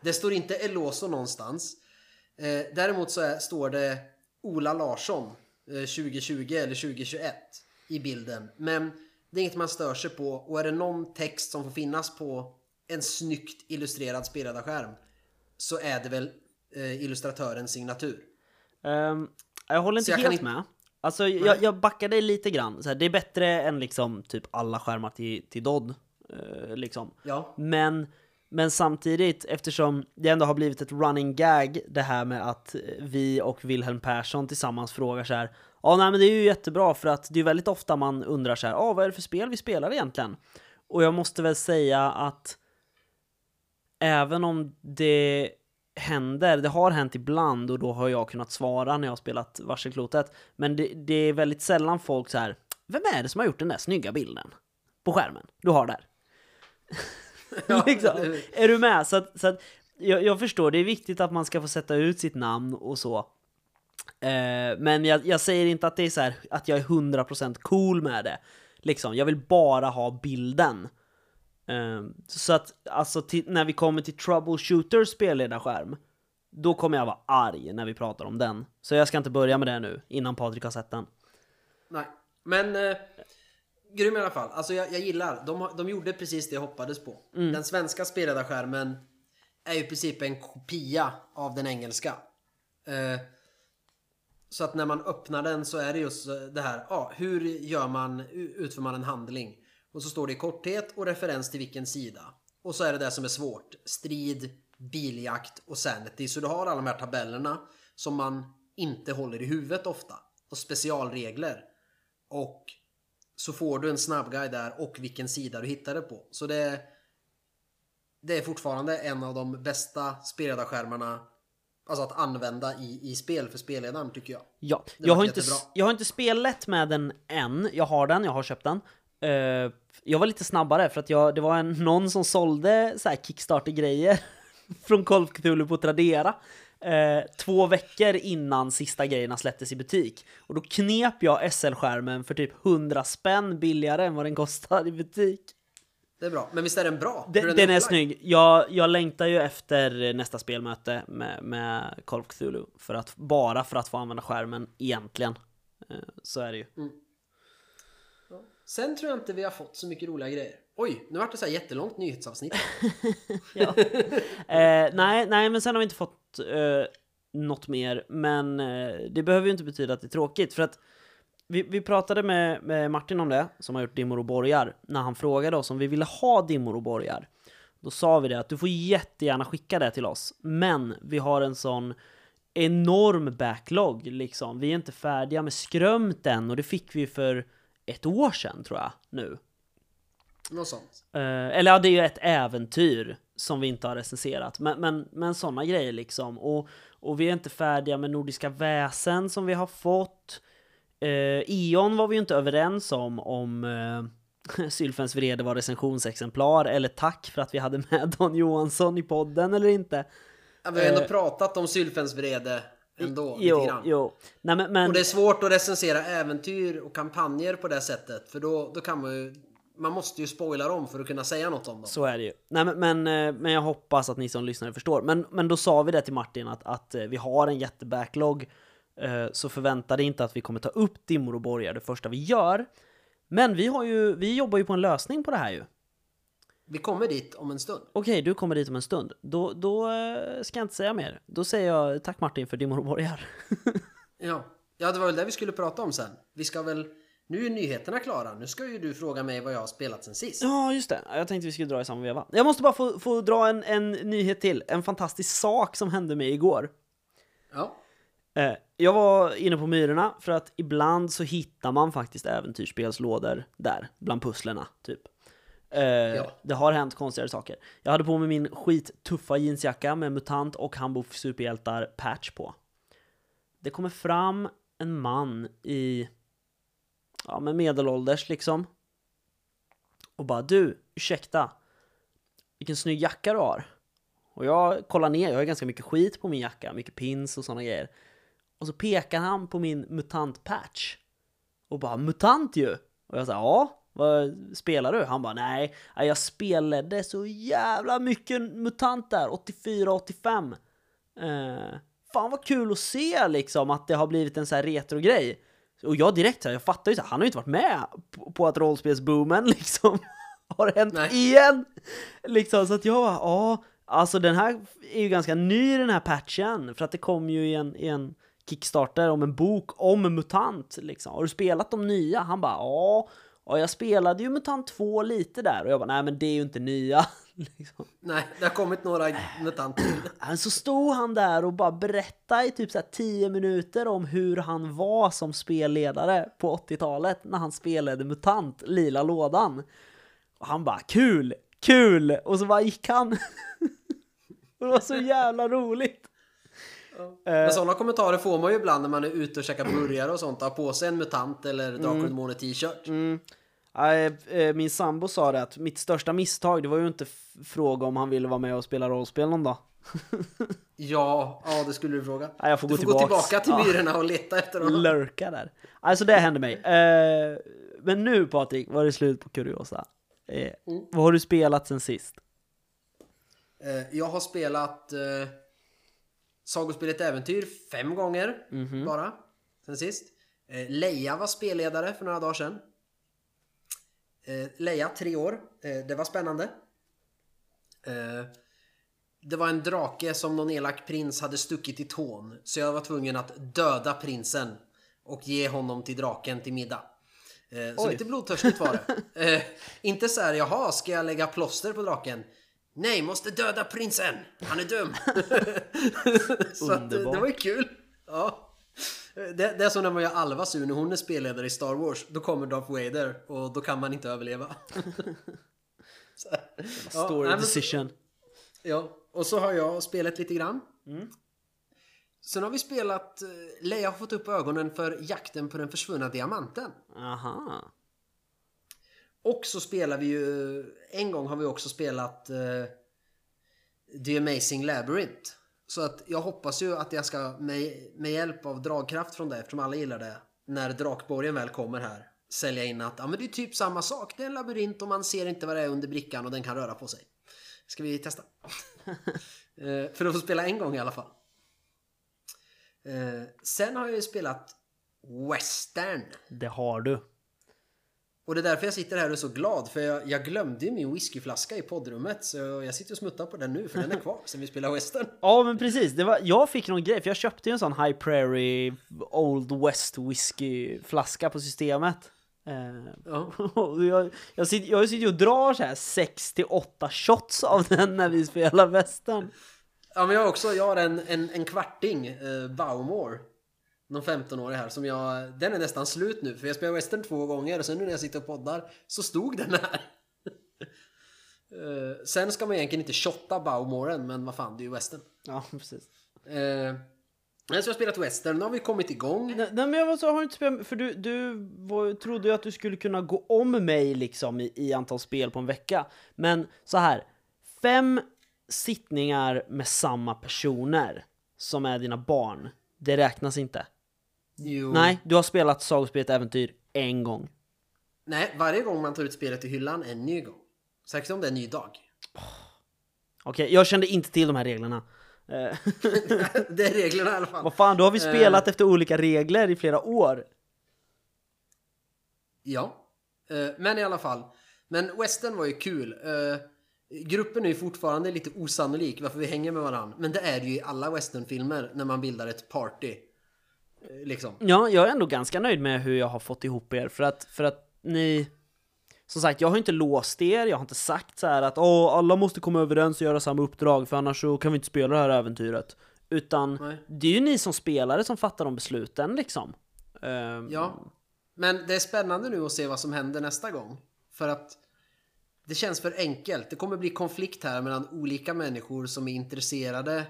Det står inte Eloso någonstans. Eh, däremot så är, står det Ola Larsson eh, 2020 eller 2021 i bilden. Men det är inget man stör sig på och är det någon text som får finnas på en snyggt illustrerad spelledarskärm så är det väl illustratörens signatur. Ehm, jag håller inte jag helt inte- med. Alltså, jag, jag backar dig lite grann. Så här, det är bättre än liksom typ alla skärmar till, till Dodd. eh, liksom. Ja, Men, men samtidigt, eftersom det ändå har blivit ett running gag det här med att vi och Wilhelm Persson tillsammans frågar så här Ja, nej men det är ju jättebra för att det är väldigt ofta man undrar så här Ja, vad är det för spel vi spelar egentligen? Och jag måste väl säga att även om det händer, det har hänt ibland och då har jag kunnat svara när jag har spelat Varselklotet. Men det, det är väldigt sällan folk så här Vem är det som har gjort den där snygga bilden? På skärmen, du har där. Ja, liksom. Är du med? Så att, så att jag, jag förstår, det är viktigt att man ska få sätta ut sitt namn och så. Eh, men jag, jag säger inte att det är så här att jag är 100% cool med det. Liksom, jag vill bara ha bilden. Eh, så att alltså när vi kommer till Troubleshooters spelledarskärm, då kommer jag vara arg när vi pratar om den. Så jag ska inte börja med det nu, innan Patrik har sett den. Nej, men eh, grym i alla fall. Alltså jag, jag gillar, de, de gjorde precis det jag hoppades på. Den svenska spelledarskärmen är ju i princip en kopia av den engelska. Eh, så att när man öppnar den så är det just eh, det här, ja, hur gör man, utför man en handling? Och så står det i korthet och referens till vilken sida. Och så är det det som är svårt. Strid, biljakt och sanity. Så du har alla de här tabellerna som man inte håller i huvudet ofta. Och specialregler. Och så får du en snabbguide där och vilken sida du hittar det på. Så det, det är fortfarande en av de bästa spelledarskärmarna alltså att använda i, i spel för spelledaren tycker jag. Ja, jag har, inte, jag har inte spelat med den än. Jag har den, jag har köpt den. Eh, jag var lite snabbare för att jag, det var en, någon som sålde så här Kickstarter-grejer från Call of Cthulhu på Tradera. Eh, två veckor innan sista grejerna släpptes i butik. Och då knep jag SL-skärmen för typ 100 spänn billigare än vad den kostar i butik. Det är bra. Men visst är den bra? Den, Hur den är upplagd? snygg. Jag, jag längtar ju efter nästa spelmöte med, med Call of Cthulhu. För att, bara för att få använda skärmen egentligen. Eh, Så är det ju. Sen tror jag inte vi har fått så mycket roliga grejer. Oj, nu vart det så här jättelångt nyhetsavsnitt. Ja. eh, nej, nej, men sen har vi inte fått eh, något mer. Men eh, det behöver ju inte betyda att det är tråkigt. För att vi, vi pratade med, med Martin om det, som har gjort Dimmor och borgar, när han frågade oss om vi ville ha Dimmor och borgar. Då sa vi det att du får jättegärna skicka det till oss, men vi har en sån enorm backlog liksom. Vi är inte färdiga med skrömt än och det fick vi för ett år sedan tror jag nu. Något sånt. Eh, eller ja, det är ju ett äventyr som vi inte har recenserat. Men, men, men sådana grejer liksom. Och, och vi är inte färdiga med Nordiska väsen som vi har fått. Uh, Ion var vi ju inte överens om, om uh, Sylfens vrede var recensionsexemplar eller tack för att vi hade med Don Johansson i podden eller inte. Ja, vi har ändå pratat om Sylfens vrede ändå. Jo, lite grann. jo. Nej, men, men Och det är svårt att recensera äventyr och kampanjer på det sättet. För då, då kan man ju... Man måste ju spoila dem för att kunna säga något om dem. så är det ju. Nej, men, men, eh, men jag hoppas att ni som lyssnare förstår. Men, men då sa vi det till Martin att, att eh, vi har en jättebacklog. eh, Så förvänta dig inte att vi kommer ta upp dimmor och borgar det första vi gör. Men vi, har ju, vi jobbar ju på en lösning på det här ju. Vi kommer dit om en stund. Okej, du kommer dit om en stund. Då, då eh, ska jag inte säga mer. Då säger jag tack Martin för dimmor och borgar. Ja. ja, det var väl det vi skulle prata om sen. Vi ska väl... Nu är nyheterna klara. Nu ska ju du fråga mig vad jag har spelat sen sist. Ja, just det. Jag tänkte vi skulle dra i samma veva. Jag måste bara få, få dra en, en nyhet till. En fantastisk sak som hände mig igår. Ja. Eh, jag var inne på Myrorna för att ibland så hittar man faktiskt äventyrsspelslådor där, bland pusslerna, typ. Eh, Det har hänt konstigare saker. Jag hade på mig min skittuffa jeansjacka med MUTANT och Hambo superhjältar patch på. Det kommer fram en man i, ja men medelålders liksom. Och bara du, ursäkta. Vilken snygg jacka du har. Och jag kollar ner, jag har ganska mycket skit på min jacka, mycket pins och sådana grejer. Och så pekar han på min MUTANT-patch. Och bara “MUTANT ju!” Och jag sa “Ja, vad spelar du?” Han bara “Nej, jag spelade så jävla mycket MUTANT där, 84-85. Eh, fan vad kul att se liksom att det har blivit en så här retro-grej. Och jag direkt så här, jag fattar ju så här, han har ju inte varit med på, på att rollspelsboomen liksom har hänt Nej. igen. Liksom, så att jag bara, ja, alltså den här är ju ganska ny den här patchen, för att det kom ju i en, i en Kickstarter om en bok om en MUTANT liksom. Har du spelat de nya? Han bara, ja, ja jag spelade ju MUTANT 2 lite där. Och jag bara, nej men det är ju inte nya. liksom. Nej, det har kommit några mutanter till. Så stod han där och bara berättade i typ så här 10 minuter om hur han var som spelledare på 80-talet när han spelade MUTANT, Lila Lådan. Och han bara kul, kul! Och så bara gick han. Det var så jävla roligt. Men sådana kommentarer får man ju ibland när man är ute och käkar burgare och sånt. Har på sig en mutant eller Drakar Demoner t-shirt. Eh, Min sambo sa det att mitt största misstag, det var ju inte fråga om han ville vara med och spela rollspel någon dag. Ja, ja det skulle du fråga. Nej, jag får du gå får gå tillbaka till Ja. myrorna och leta efter honom. lurka där. Alltså det hände mig. Eh, men nu Patrik, var det slut på kuriosa. Eh, Vad har du spelat sen sist? Eh, Jag har spelat eh, Sagospelet Äventyr fem gånger Mhm. bara sen sist. Eh, Leia var spelledare för några dagar sedan. Eh, Leia, tre år. Eh, det var spännande. Eh, det var en drake som någon elak prins hade stuckit i tån. Så jag var tvungen att döda prinsen och ge honom till draken till middag. Eh, så lite blodtörstigt var det. Eh, inte så här, jaha, ska jag lägga plåster på draken? Nej, måste döda prinsen! Han är dum! så att, eh, det var ju kul. Ja. Det, det är som när man gör Alva sur när hon är spelledare i Star Wars. Då kommer Darth Vader och då kan man inte överleva. så. Ja, Story nej, men- decision. Ja, och så har jag spelat lite grann. Sen har vi spelat... eh, Leia har fått upp ögonen för jakten på den försvunna diamanten. Aha. Och så spelar vi ju... En gång har vi också spelat eh, The Amazing Labyrinth. Så att jag hoppas ju att jag ska med, med hjälp av dragkraft från det, eftersom alla gillar det, när Drakborgen väl kommer här, sälja in att ja, men det är typ samma sak. Det är en labyrint och man ser inte vad det är under brickan och den kan röra på sig. Ska vi testa? eh, för att få spela en gång i alla fall. Eh, sen har jag ju spelat Western. Det har du. Och det är därför jag sitter här och är så glad för jag, jag glömde ju min whiskyflaska i poddrummet så jag sitter och smuttar på den nu för den är kvar sen vi spelade western. Ja men precis, det var, jag fick någon grej, för jag köpte ju en sån High Prairie Old West Whisky flaska på systemet. Eh, Ja. jag, jag, sitter, jag sitter ju och drar så här 6-8 shots av den när vi spelar västern. Ja men jag har också, jag har en, en, en kvarting eh, Baumore. Någon 15-årig här som jag, den är nästan slut nu för jag spelade western två gånger och sen nu när jag sitter och poddar så stod den här. Eh, sen ska man egentligen inte shotta Baumoren men vad fan det är ju western. Ja, precis. Eh, Men så har jag spelat western, nu har vi kommit igång. Nej, nej, men jag var så, har inte spelat, för du, du var, trodde ju att du skulle kunna gå om mig liksom i, i antal spel på en vecka. Men så här, fem sittningar med samma personer som är dina barn, det räknas inte. Jo. Nej, du har spelat Sagospelet Äventyr en gång. Nej, varje gång man tar ut spelet i hyllan en ny gång. Särskilt om det är en ny dag. Okej, jag kände inte till de här reglerna. Eh, det är reglerna i alla fall. vad fan, då har vi spelat efter olika regler i flera år. Ja, eh, men i alla fall. Men western var ju kul. Eh, gruppen är ju fortfarande lite osannolik varför vi hänger med varandra. Men det är det ju i alla westernfilmer när man bildar ett party. Eh, Liksom. Ja, jag är ändå ganska nöjd med hur jag har fått ihop er för att, för att ni... Som sagt, jag har inte låst er, jag har inte sagt så här att Åh, alla måste komma överens och göra samma uppdrag för annars så kan vi inte spela det här äventyret. Utan Nej. det är ju ni som spelare som fattar de besluten liksom. Ehm, Ja, men det är spännande nu att se vad som händer nästa gång. För att det känns för enkelt. Det kommer bli konflikt här mellan olika människor som är intresserade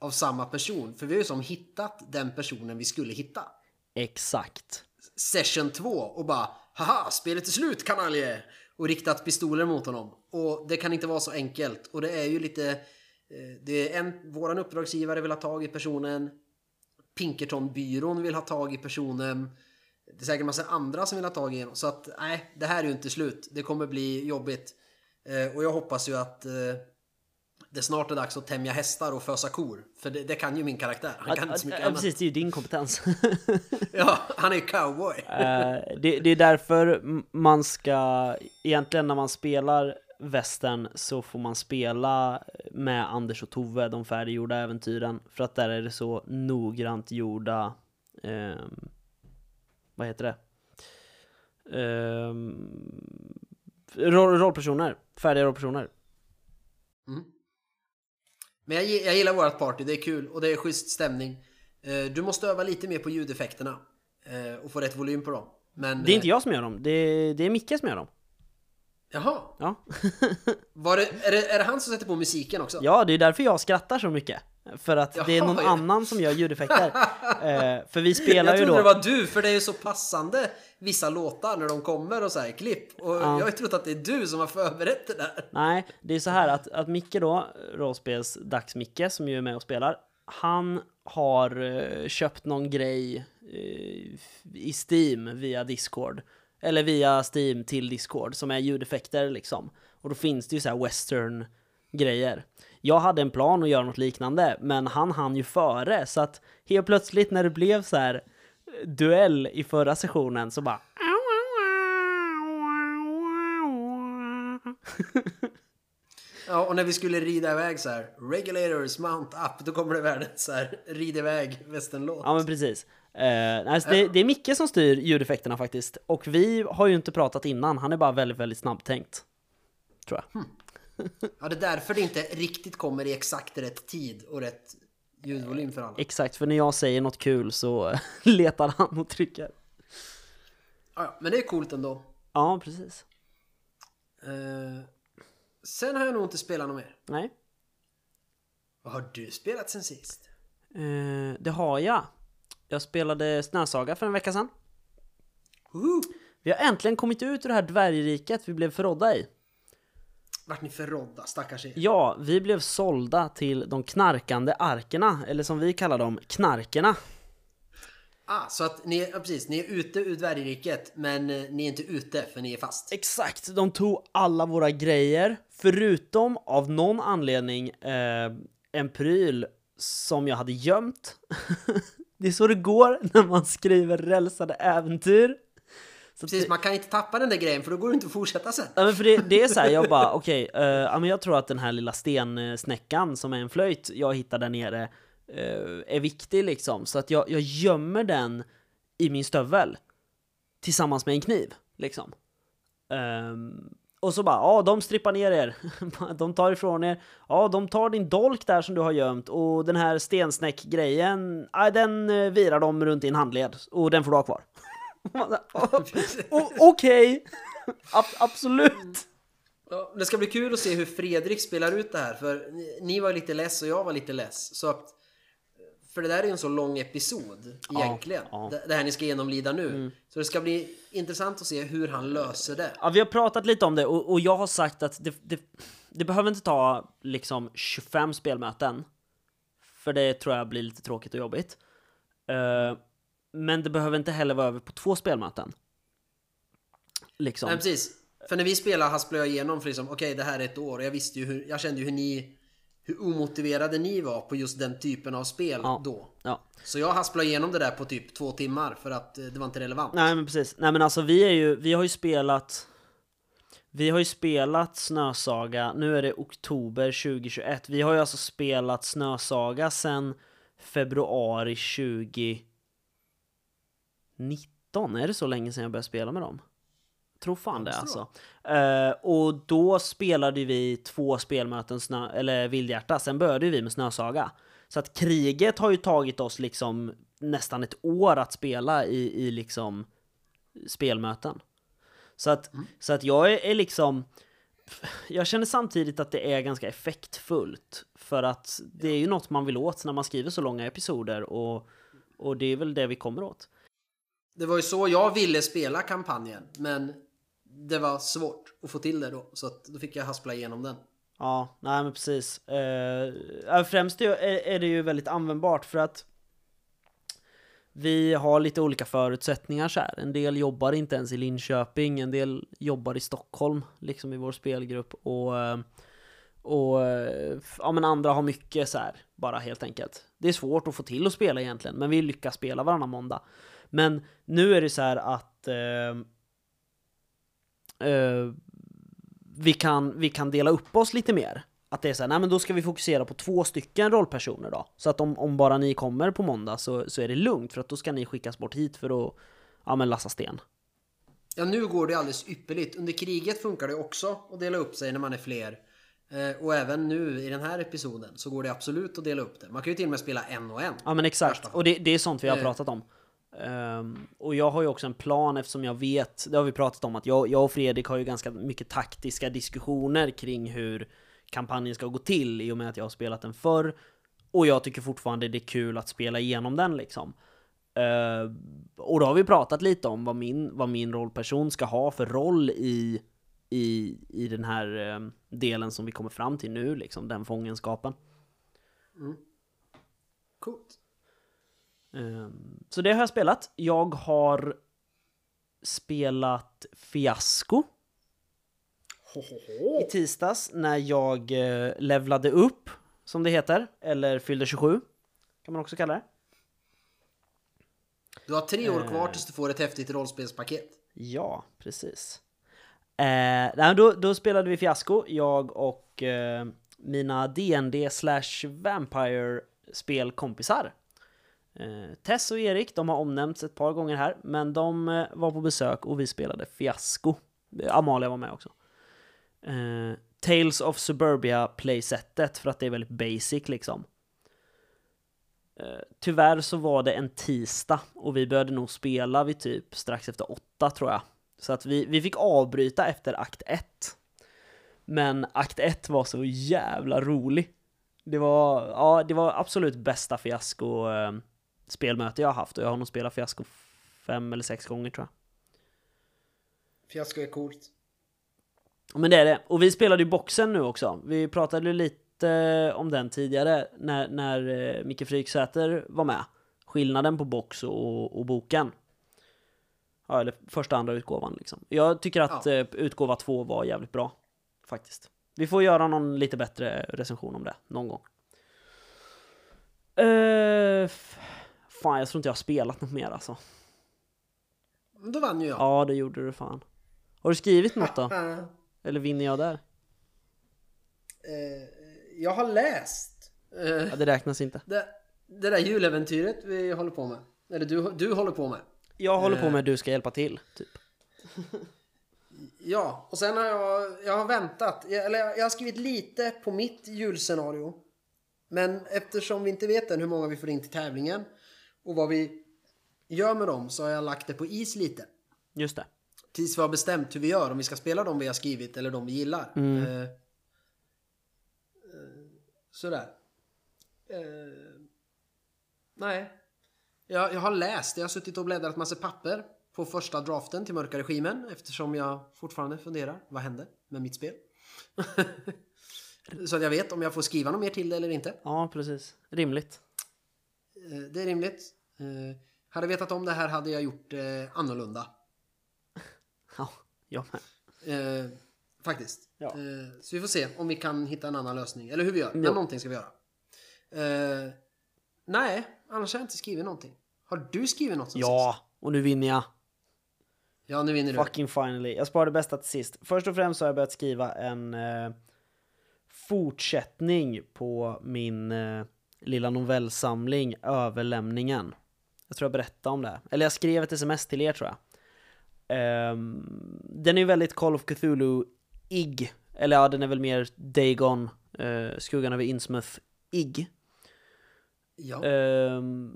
av samma person. För vi har ju som hittat den personen vi skulle hitta. Exakt. Session 2 och bara Haha, spelet är slut kanalje! Och riktat pistoler mot honom. Och det kan inte vara så enkelt. Och det är ju lite... eh, Det är en, våran uppdragsgivare vill ha tag i personen. Pinkerton-byrån vill ha tag i personen. Det är säkert massa andra som vill ha tag i honom. Så att nej, det här är ju inte slut. Det kommer bli jobbigt. Eh, och jag hoppas ju att eh, det snart är dags att tämja hästar och fösa kor. För det, det kan ju min karaktär. Han kan Ja, inte så mycket ja, annat. precis, det är ju din kompetens. Ja, han är ju cowboy. Eh, det, det är därför man ska, egentligen när man spelar västern så får man spela med Anders och Tove, de färdiggjorda äventyren, för att där är det så noggrant gjorda, ehm, vad heter det? Ehm, roll, rollpersoner, färdiga rollpersoner. Men jag, jag gillar vårt party, det är kul och det är schysst stämning. Eh, Du måste öva lite mer på ljudeffekterna eh, och få rätt volym på dem. Men, Det är inte jag som gör dem, det är, det är Micke som gör dem. eh, Jaha, Ja. var det, är, det, är det han som sätter på musiken också? Ja, det är därför jag skrattar så mycket. För att det är Jaha, någon ja. annan som gör ljudeffekter. eh, för vi spelar jag ju trodde då... det var du, för det är ju så passande vissa låtar när de kommer och så här klipp. Och jag har ju trott att det är du som har förberett det där. Nej, det är så här att, att Micke då, rollspels Dags-Micke, som ju är med och spelar, han har eh, köpt någon grej eh, i Steam via Discord. Eller via Steam till Discord, som är ljudeffekter liksom. Och då finns det ju så här western-grejer. Jag hade en plan att göra något liknande, men han hann ju före, så att helt plötsligt när det blev så här eh, duell i förra sessionen så bara Ja, och när vi skulle rida iväg så här, regulators mount up, då kommer det världens så här, rid iväg västernlåt. Ja men precis. Eh, alltså det, det är Micke som styr ljudeffekterna faktiskt. Och vi har ju inte pratat innan, han är bara väldigt, väldigt snabbtänkt. Tror jag. Ja, det är därför det inte riktigt kommer i exakt rätt tid och rätt ljudvolym för alla. Exakt, för när jag säger något kul så letar han och trycker. Ja, men det är coolt ändå. Ja, precis. Eh, sen har jag nog inte spelat något mer. Nej, Vad har du spelat sen sist? eh, det har jag. Jag spelade Snösaga för en vecka sedan. Woohoo! Vi har äntligen kommit ut ur det här dvärgriket vi blev förrådda i. Vart ni förrådda, stackars er. Ja, vi blev sålda till de knarkande arkerna, eller som vi kallar dem, knarkerna. Ah, så att ni, ja, precis, ni är ute ur dvärgriket men eh, ni är inte ute för ni är fast. Exakt, de tog alla våra grejer, förutom av någon anledning eh, en pryl som jag hade gömt. det är så det går när man skriver rälsade äventyr. Så Precis, det, man kan inte tappa den där grejen för då går det inte att fortsätta sen. ja, men för det, det är så här, jag bara okej, eh, ja, men jag tror att den här lilla stensnäckan som är en flöjt jag hittar där nere eh, är viktig liksom. Så att jag, jag gömmer den i min stövel tillsammans med en kniv liksom. Ehm, och så bara, ja de strippar ner er, de tar ifrån er, ja de tar din dolk där som du har gömt och den här stensnäck-grejen, ja, den eh, virar de runt en handled och den får du ha kvar. Okej, Ab- absolut. Ja, det ska bli kul att se hur Fredrik spelar ut det här för ni, var lite less och jag var lite less. Så att För det där är ju en så lång episod egentligen. ja. Mm. Det, här ni ska genomlida nu. Så det ska bli intressant att se hur han löser det. Ja, vi har pratat lite om det och, och jag har sagt att det, det, det behöver inte ta liksom 25 spelmöten. För det tror jag blir lite tråkigt och jobbigt. Eh, men det behöver inte heller vara över på två spelmöten. Liksom. Nej, precis. För när vi spelade hasplade jag igenom för liksom, okej det här är ett år och jag visste ju hur, jag kände ju hur ni, hur omotiverade ni var på just den typen av spel Ja. då. Ja. Så jag hasplade igenom det där på typ två timmar för att eh, det var inte relevant. Nej men precis. Nej men alltså vi är ju, vi har ju spelat Vi har ju spelat Snösaga, nu är det oktober 2021 Vi har ju alltså spelat Snösaga sen februari 2019 Är det så länge sedan jag började spela med dem? Tror fan det alltså Eh, Och då spelade vi två spelmöten snö, eller Vildhjärta, sen började vi med Snösaga Så att kriget har ju tagit oss liksom nästan ett år att spela i, i liksom spelmöten. Så att, så att jag är, är liksom... Jag känner samtidigt att det är ganska effektfullt. För att det är ju något man vill åt när man skriver så långa episoder och, och det är väl det vi kommer åt. Det var ju så jag ville spela kampanjen, men det var svårt att få till det då. Så att då fick jag haspla igenom den. Ja, nej men precis. Eh, främst är, det ju väldigt användbart för att vi har lite olika förutsättningar så här. En del jobbar inte ens i Linköping, en del jobbar i Stockholm, liksom i vår spelgrupp. Och, eh, och eh, ja, men andra har mycket så här, bara helt enkelt. Det är svårt att få till att spela egentligen, men vi lyckas spela varannan måndag. Men nu är det så här att eh, eh, vi, kan, vi kan dela upp oss lite mer. Att det är så här, nej men då ska vi fokusera på två stycken rollpersoner då. Så att om, om bara ni kommer på måndag så, så är det lugnt, för att då ska ni skickas bort hit för att ja, men lassa sten. Ja, nu går det alldeles ypperligt. Under kriget funkar det också att dela upp sig när man är fler. Eh, och även nu i den här episoden så går det absolut att dela upp det. Man kan ju till och med spela en och en. Ja men exakt, och det, det är sånt vi har Eh. pratat om. Um, och jag har ju också en plan eftersom jag vet, det har vi pratat om, att jag, jag och Fredrik har ju ganska mycket taktiska diskussioner kring hur kampanjen ska gå till i och med att jag har spelat den förr. Och jag tycker fortfarande det är kul att spela igenom den liksom. Uh, och då har vi pratat lite om vad min, vad min rollperson ska ha för roll i, i, i den här um, delen som vi kommer fram till nu, liksom, den fångenskapen. Mm. Coolt. Ehm, Så det har jag spelat. Jag har spelat Fiasko i tisdags när jag eh, levlade upp, som det heter, eller fyllde 27, kan man också kalla det. Du har tre år kvar Eh. tills du får ett häftigt rollspelspaket. Ja, precis. Eh, nej, då, då spelade vi Fiasko, jag och eh, mina DND slash Vampire spelkompisar. Eh, Tess och Erik, de har omnämnts ett par gånger här, men de eh, var på besök och vi spelade Fiasko. Eh, Amalia var med också. Uh, Tales of Suburbia playsetet, för att det är väldigt basic liksom. Tyvärr så var det en tisdag och vi började nog spela vid typ strax efter åtta tror jag. Så att vi, vi fick avbryta efter akt ett. Men akt ett var så jävla rolig. Det var, ja, det var absolut bästa fiasko spelmöte jag har haft och jag har nog spelat fiasko fem eller sex gånger tror jag. Fiasko är coolt. Men det är det. Och vi spelade ju boxen nu också. Vi pratade ju lite om den tidigare när, när eh, Micke Fryksäter var med. Skillnaden på box och, och boken. Ja, eller första andra utgåvan liksom. Jag tycker att Ja. eh, utgåva två var jävligt bra. Faktiskt. Vi får göra någon lite bättre recension om det någon gång. Uh, fan, jag tror inte jag har spelat något mer alltså. Då vann ju jag. Ja, det gjorde du fan. Har du skrivit något då? Eh, Eller vinner jag där? jag har läst eh, Ja, det räknas inte. det, det där juläventyret vi håller på med. Eller du, du håller på med. Jag håller på Eh. med du ska hjälpa till, typ. Ja, och sen har jag, jag har väntat. Jag, eller jag, jag har skrivit lite på mitt julscenario. Men eftersom vi inte vet än hur många vi får in till tävlingen och vad vi gör med dem så har jag lagt det på is lite. Just det. Tills vi har bestämt hur vi gör, om vi ska spela de vi har skrivit eller de vi gillar. Mm. Eh, eh, sådär. Eh, Nej. Jag, jag har läst, jag har suttit och bläddrat massa papper på första draften till Mörka Regimen eftersom jag fortfarande funderar, vad hände med mitt spel? Så att jag vet om jag får skriva något mer till det eller inte. Ja, precis. Rimligt. Eh, Det är rimligt. Eh, Hade vetat om det här hade jag gjort eh, annorlunda. Ja, jag med. Faktiskt. Ja. Så vi får se om vi kan hitta en annan lösning. Eller hur vi gör. Men Ja. någonting ska vi göra. Nej, annars har jag inte skrivit någonting. Har du skrivit något sen Ja, och nu vinner jag. sist? Ja, nu vinner du. Fucking finally. Jag sparade det bästa till sist. Först och främst så har jag börjat skriva en eh, fortsättning på min eh, lilla novellsamling Överlämningen. Jag tror jag berättade om det. Eller jag skrev ett sms till er tror jag. Ehm, den är ju väldigt Call of Cthulhu-ig. Eller ja, den är väl mer Dagon, eh, Skuggan över Innsmouth-ig. Ja. Ehm,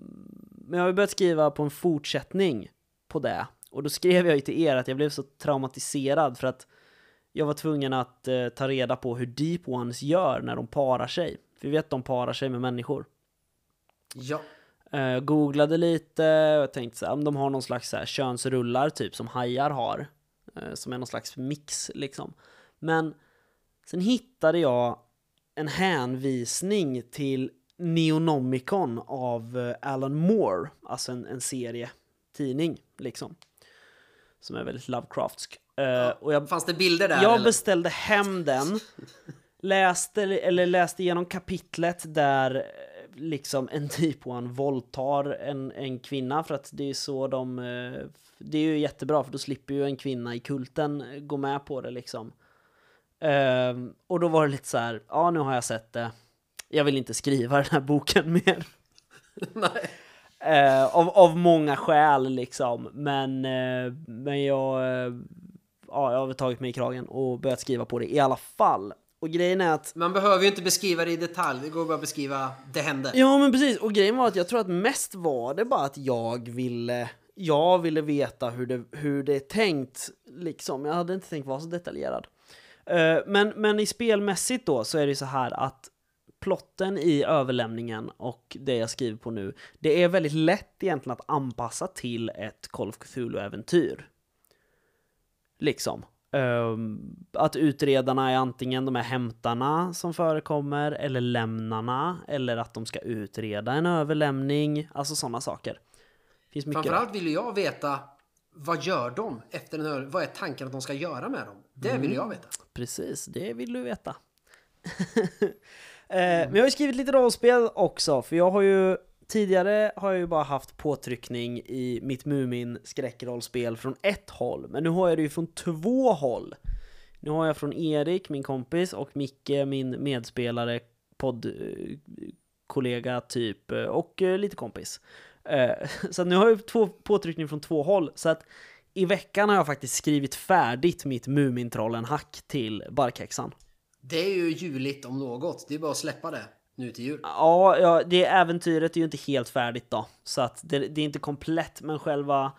men jag har börjat skriva på en fortsättning på det. Och då skrev jag ju till er att jag blev så traumatiserad för att jag var tvungen att eh, ta reda på hur Deep Ones gör när de parar sig. Vi vet att de parar sig med människor. ja. Jag googlade lite och tänkte så här, om de har någon slags så här könsrullar typ som hajar har. eh, Som är någon slags mix liksom. Men sen hittade jag en hänvisning till Neonomicon av eh, Alan Moore, alltså en, en serie tidning liksom. Som är väldigt Lovecraftsk. Eh, och jag Fanns det bilder där? jag eller? beställde hem den, läste, eller läste igenom kapitlet där eh, liksom en typ one våldtar en, en kvinna för att det är så de... eh, Det är ju jättebra för då slipper ju en kvinna i kulten gå med på det liksom. Ehm, och då var det lite så här, ja nu har jag sett det. Jag vill inte skriva den här boken mer. Nej. Eh, av, av många skäl liksom. Men, eh, men jag, eh, ja, jag har tagit mig i kragen och börjat skriva på det i alla fall. Och grejen är att Man behöver ju inte beskriva det i detalj. Det går bara att beskriva det hände. Ja men precis, och grejen var att jag tror att mest var det bara att jag ville Jag ville veta hur det, hur det är tänkt liksom, jag hade inte tänkt vara så detaljerad Eh, men, men i spelmässigt då så är det så här att plotten i överlämningen och det jag skriver på nu Det är väldigt lätt egentligen att anpassa till ett Call of Cthulhu-äventyr Liksom att utredarna är antingen de här hämtarna som förekommer eller lämnarna eller att de ska utreda en överlämning, alltså sådana saker. Finns mycket. Framförallt vill ju jag veta vad gör de efter den här, Vad är tanken att de ska göra med dem? Det Mm. vill jag veta. Precis, det vill du veta. eh, men jag har ju skrivit lite rollspel också, för jag har ju tidigare har jag ju bara haft påtryckning i mitt Mumin skräckrollspel från ett håll, men nu har jag det ju från två håll. Nu har jag från Erik, min kompis, och Micke, min medspelare, poddkollega eh, typ, eh, och eh, lite kompis. Så nu har jag två påtryckningar från två håll, så att i veckan har jag faktiskt skrivit färdigt mitt Mumintrollen-hack till Barkhäxan. Det är ju juligt om något. Det är bara att släppa det nu till jul. Ja, ja, det äventyret är ju inte helt färdigt då, så att det, det är inte komplett, men själva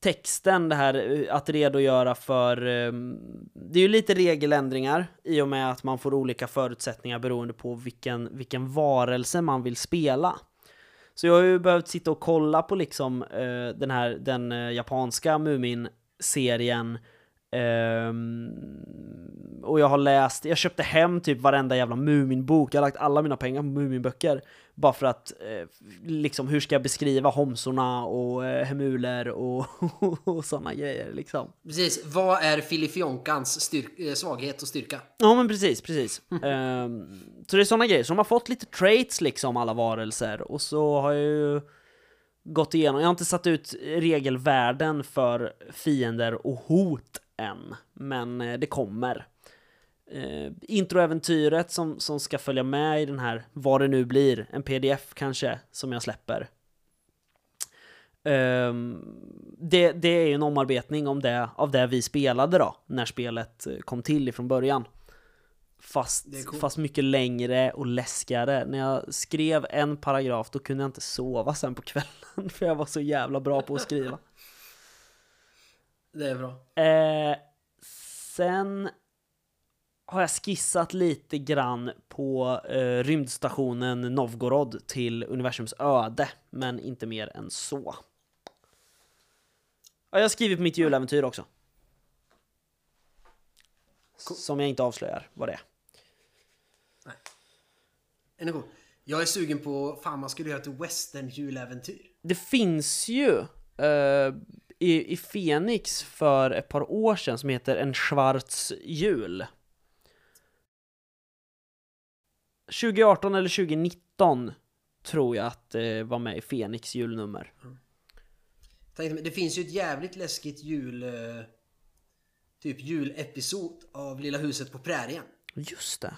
texten, det här eh, att redogöra för... Ehm, det är ju lite regeländringar i och med att man får olika förutsättningar beroende på vilken, vilken varelse man vill spela. Så jag har ju behövt sitta och kolla på liksom eh, den här den eh, japanska Mumin-serien Ehm, och jag har läst, jag köpte hem typ varenda jävla Mumin-bok, jag har lagt alla mina pengar på Mumin-böcker bara för att, eh, liksom hur ska jag beskriva homsorna och eh, hemuler och, och sådana grejer liksom. Precis. Vad är Filifjonkans eh, svaghet och styrka? Ja men precis, precis. Ehm, så det är sådana grejer, så de har fått lite traits liksom alla varelser och så har jag ju gått igenom, jag har inte satt ut regelvärden för fiender och hot än, men eh, det kommer. Eh, introäventyret som, som ska följa med i den här, vad det nu blir, en pdf kanske, som jag släpper. Ehm, det, det är en omarbetning om det, av det vi spelade då, när spelet eh, kom till ifrån början. Fast, coolt. fast mycket längre och läskigare. När jag skrev en paragraf då kunde jag inte sova sen på kvällen för jag var så jävla bra på att skriva. Det är bra. Eh, sen har jag skissat lite grann på eh, rymdstationen Novgorod till universums öde, men inte mer än så. Ja, jag har skrivit mitt juläventyr också. Som jag inte avslöjar vad det är. Cool? Jag är sugen på, fan man skulle göra ett western juläventyr. Det finns ju eh, i, i Phoenix för ett par år sedan som heter En Schwarz jul. 2018 eller 2019 tror jag att det var med i Phoenix julnummer. Mig, det finns ju ett jävligt läskigt jul... eh, Typ julepisod av Lilla huset på prärien. Just det.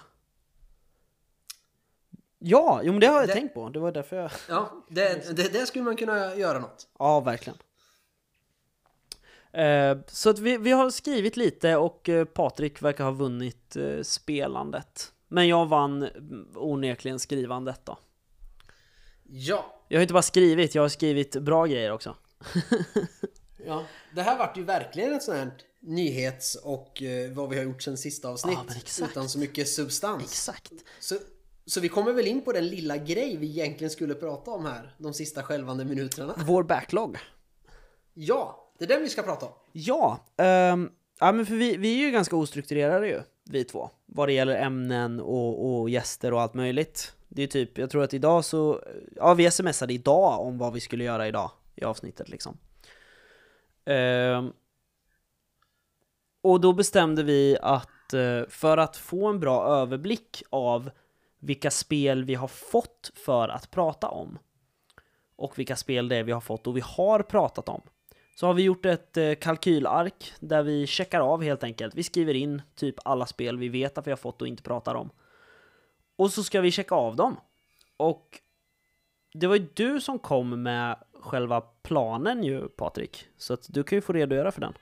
Ja, jo men det har jag Det- tänkt på. Det var därför jag... Ja, det, det, det skulle man kunna göra något. Ja, verkligen. Eh, så att vi, vi har skrivit lite och eh, Patrik verkar ha vunnit eh, spelandet. Men jag vann mm, onekligen skrivandet då. Ja, Jag har inte bara skrivit, jag har skrivit bra grejer också. ja. Det här vart ju verkligen ett sånt här nyhets och vad vi har gjort sen sista avsnitt. Ja, utan så mycket substans. Exakt. Så, så vi kommer väl in på den lilla grej vi egentligen skulle prata om här de sista skälvande minuterna. Vår backlog. Ja, det är den vi ska prata om. Ja, um, ja men för vi, vi är ju ganska ostrukturerade ju, vi två. Vad det gäller ämnen och, och gäster och allt möjligt. Det är typ, jag tror att idag så, ja vi smsade idag om vad vi skulle göra idag i avsnittet liksom. Um, och då bestämde vi att eh, för att få en bra överblick av vilka spel vi har fått för att prata om och vilka spel det är vi har fått och vi har pratat om så har vi gjort ett eh, kalkylark där vi checkar av helt enkelt. Vi skriver in typ alla spel vi vet att vi har fått och inte pratar om. Och så ska vi checka av dem. Och det var ju du som kom med själva planen ju Patrik. Så att du kan ju få redogöra för den.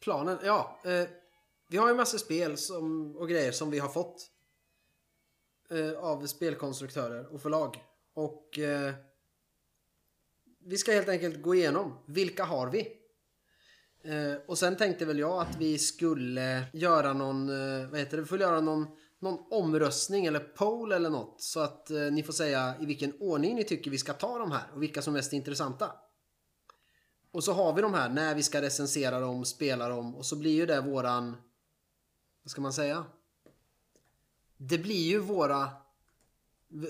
Planen, ja. Eh, vi har ju massor spel som, och grejer som vi har fått eh, av spelkonstruktörer och förlag. Och eh, vi ska helt enkelt gå igenom vilka har vi? Eh, och sen tänkte väl jag att vi skulle göra någon, eh, vad heter det, vi får göra någon, någon omröstning eller poll eller något. Så att eh, ni får säga i vilken ordning ni tycker vi ska ta de här och vilka som är mest intressanta. Och så har vi de här när vi ska recensera dem, spela dem och så blir ju det våran... Vad ska man säga? Det blir ju våra...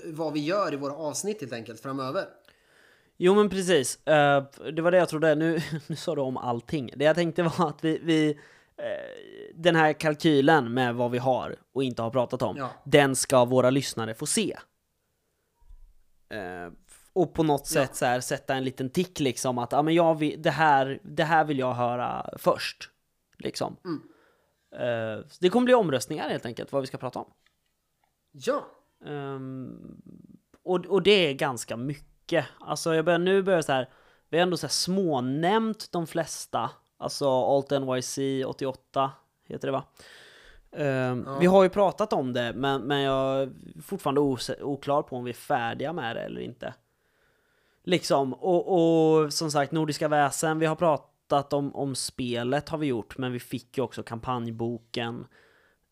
Vad vi gör i våra avsnitt helt enkelt framöver. Jo men precis, Eh, det var det jag trodde. Nu, nu sa du om allting. Det jag tänkte var att vi, vi eh, den här kalkylen med vad vi har och inte har pratat om, Ja. den ska våra lyssnare få se. Eh, och på något sätt så här, sätta en liten tick liksom att ja, men jag vill, det, här, det här vill jag höra först. Liksom. Så det kommer bli omröstningar helt enkelt, vad vi ska prata om. Ja, Ehm, och, och det är ganska mycket. Alltså jag börjar, nu börjar så här, vi har ändå så här smånämnt de flesta. Alltså Alt NYC 88 heter det va? Ehm, Vi har ju pratat om det, men, men jag är fortfarande oklar på om vi är färdiga med det eller inte. Liksom, och, och som sagt, Nordiska väsen, vi har pratat om, om spelet har vi gjort, men vi fick ju också kampanjboken.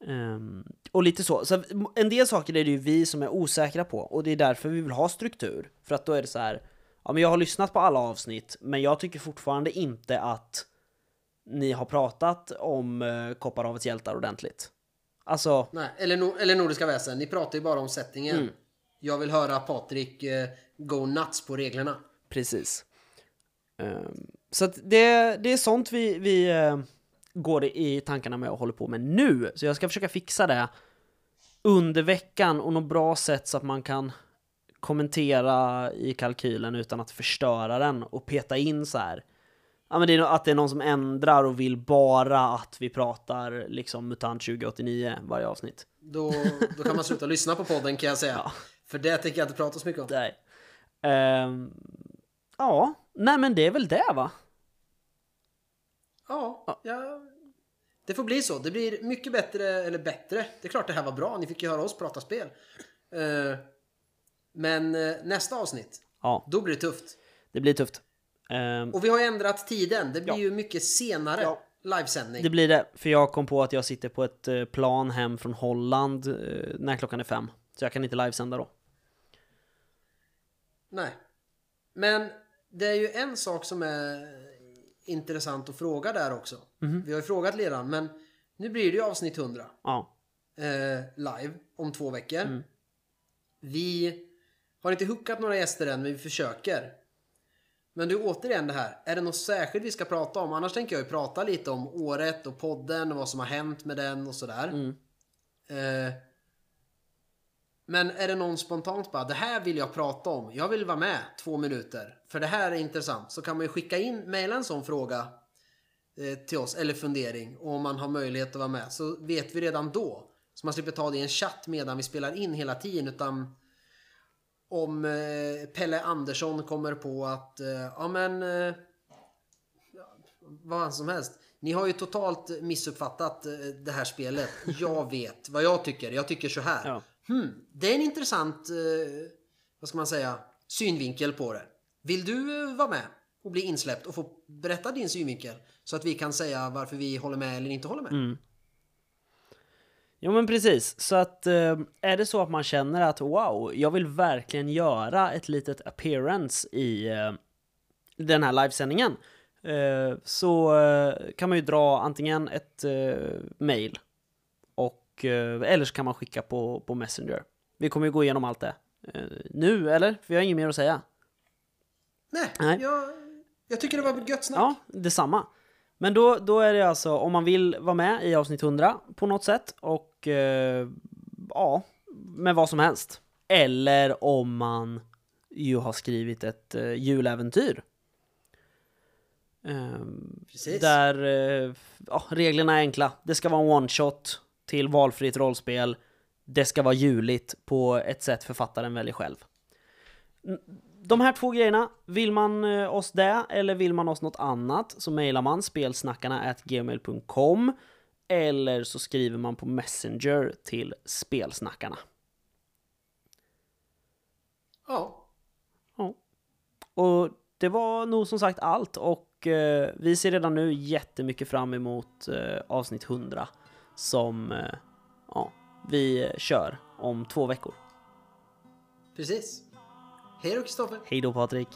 Ehm, och lite så. så en del saker är det ju vi som är osäkra på och det är därför vi vill ha struktur. För att då är det så här, ja men jag har lyssnat på alla avsnitt men jag tycker fortfarande inte att ni har pratat om uh, Kopparhavets hjältar ordentligt. Alltså, nej. Eller, no, eller Nordiska väsen. Ni pratar ju bara om settingen. Jag vill höra Patrik eh, go nuts på reglerna. precis. Ehm, så att det, det är sånt vi, vi eh, går i tankarna med och håller på med nu. Så jag ska försöka fixa det under veckan och något bra sätt så att man kan kommentera i kalkylen utan att förstöra den och peta in så här. Ja men det är att det är någon som ändrar och vill bara att vi pratar liksom MUTANT 2089 varje avsnitt. Då, då kan man sluta lyssna på podden kan jag säga. Ja. För det tänker jag inte prata så mycket om. Nej. Ehm, ja, nej men det är väl det va? Ja, ja, det får bli så. Det blir mycket bättre, eller bättre. Det är klart det här var bra. Ni fick ju höra oss prata spel. Eh, men eh, nästa avsnitt, Ja, då blir det tufft. det blir tufft. Ehm, Och vi har ändrat tiden. Det blir Ja. ju mycket senare. Ja. livesändning. Det blir det, för jag kom på att jag sitter på ett eh, plan hem från Holland eh, när klockan är fem. Så jag kan inte livesända då. Nej. Men det är ju en sak som är intressant att fråga där också. Mhm. Vi har ju frågat redan, men nu blir det ju avsnitt 100 Ja. eh, live om två veckor. Mm. Vi har inte hookat några gäster än, men vi försöker. Men du, återigen det här. Är det något särskilt vi ska prata om? Annars tänker jag ju prata lite om året och podden och vad som har hänt med den och sådär. Mm. Eh, men är det någon spontant bara, det här vill jag prata om. Jag vill vara med två minuter. För det här är intressant. Så kan man ju skicka in, mejla en sån fråga till oss, eller fundering. Och om man har möjlighet att vara med så vet vi redan då. Så man slipper ta det i en chatt medan vi spelar in hela tiden. Utan om eh, Pelle Andersson kommer på att, eh, ja men, eh, vad som helst. Ni har ju totalt missuppfattat eh, det här spelet. Jag vet vad jag tycker. Jag tycker så här. Ja. Hmm, det är en intressant, eh, vad ska man säga, synvinkel på det. Vill du eh, vara med och bli insläppt och få berätta din synvinkel? Så att vi kan säga varför vi håller med eller inte håller med. Mm. Jo men precis, så att eh, är det så att man känner att wow, jag vill verkligen göra ett litet appearance i eh, den här livesändningen eh, så kan man ju dra antingen ett mail och eller så kan man skicka på, på Messenger. Vi kommer ju gå igenom allt det nu, eller? För jag har inget mer att säga. Nej, Nej. Jag, jag tycker det var gött snack. Ja, detsamma. Men då, då är det alltså om man vill vara med i avsnitt 100 på något sätt och eh, ja, med vad som helst. Eller om man ju har skrivit ett eh, juläventyr. Precis. där eh, ja, reglerna är enkla. Det ska vara en one shot till valfritt rollspel. Det ska vara juligt på ett sätt författaren väljer själv. De här två grejerna, vill man eh, oss det eller vill man oss något annat så mejlar man spelsnackarna gmail.com eller så skriver man på Messenger till spelsnackarna. Ja, Ja. Och det var nog som sagt allt och eh, vi ser redan nu jättemycket fram emot eh, avsnitt 100 som eh, ja, vi eh, kör om två veckor. precis. Hej då Kristoffer. Hej då Patrik!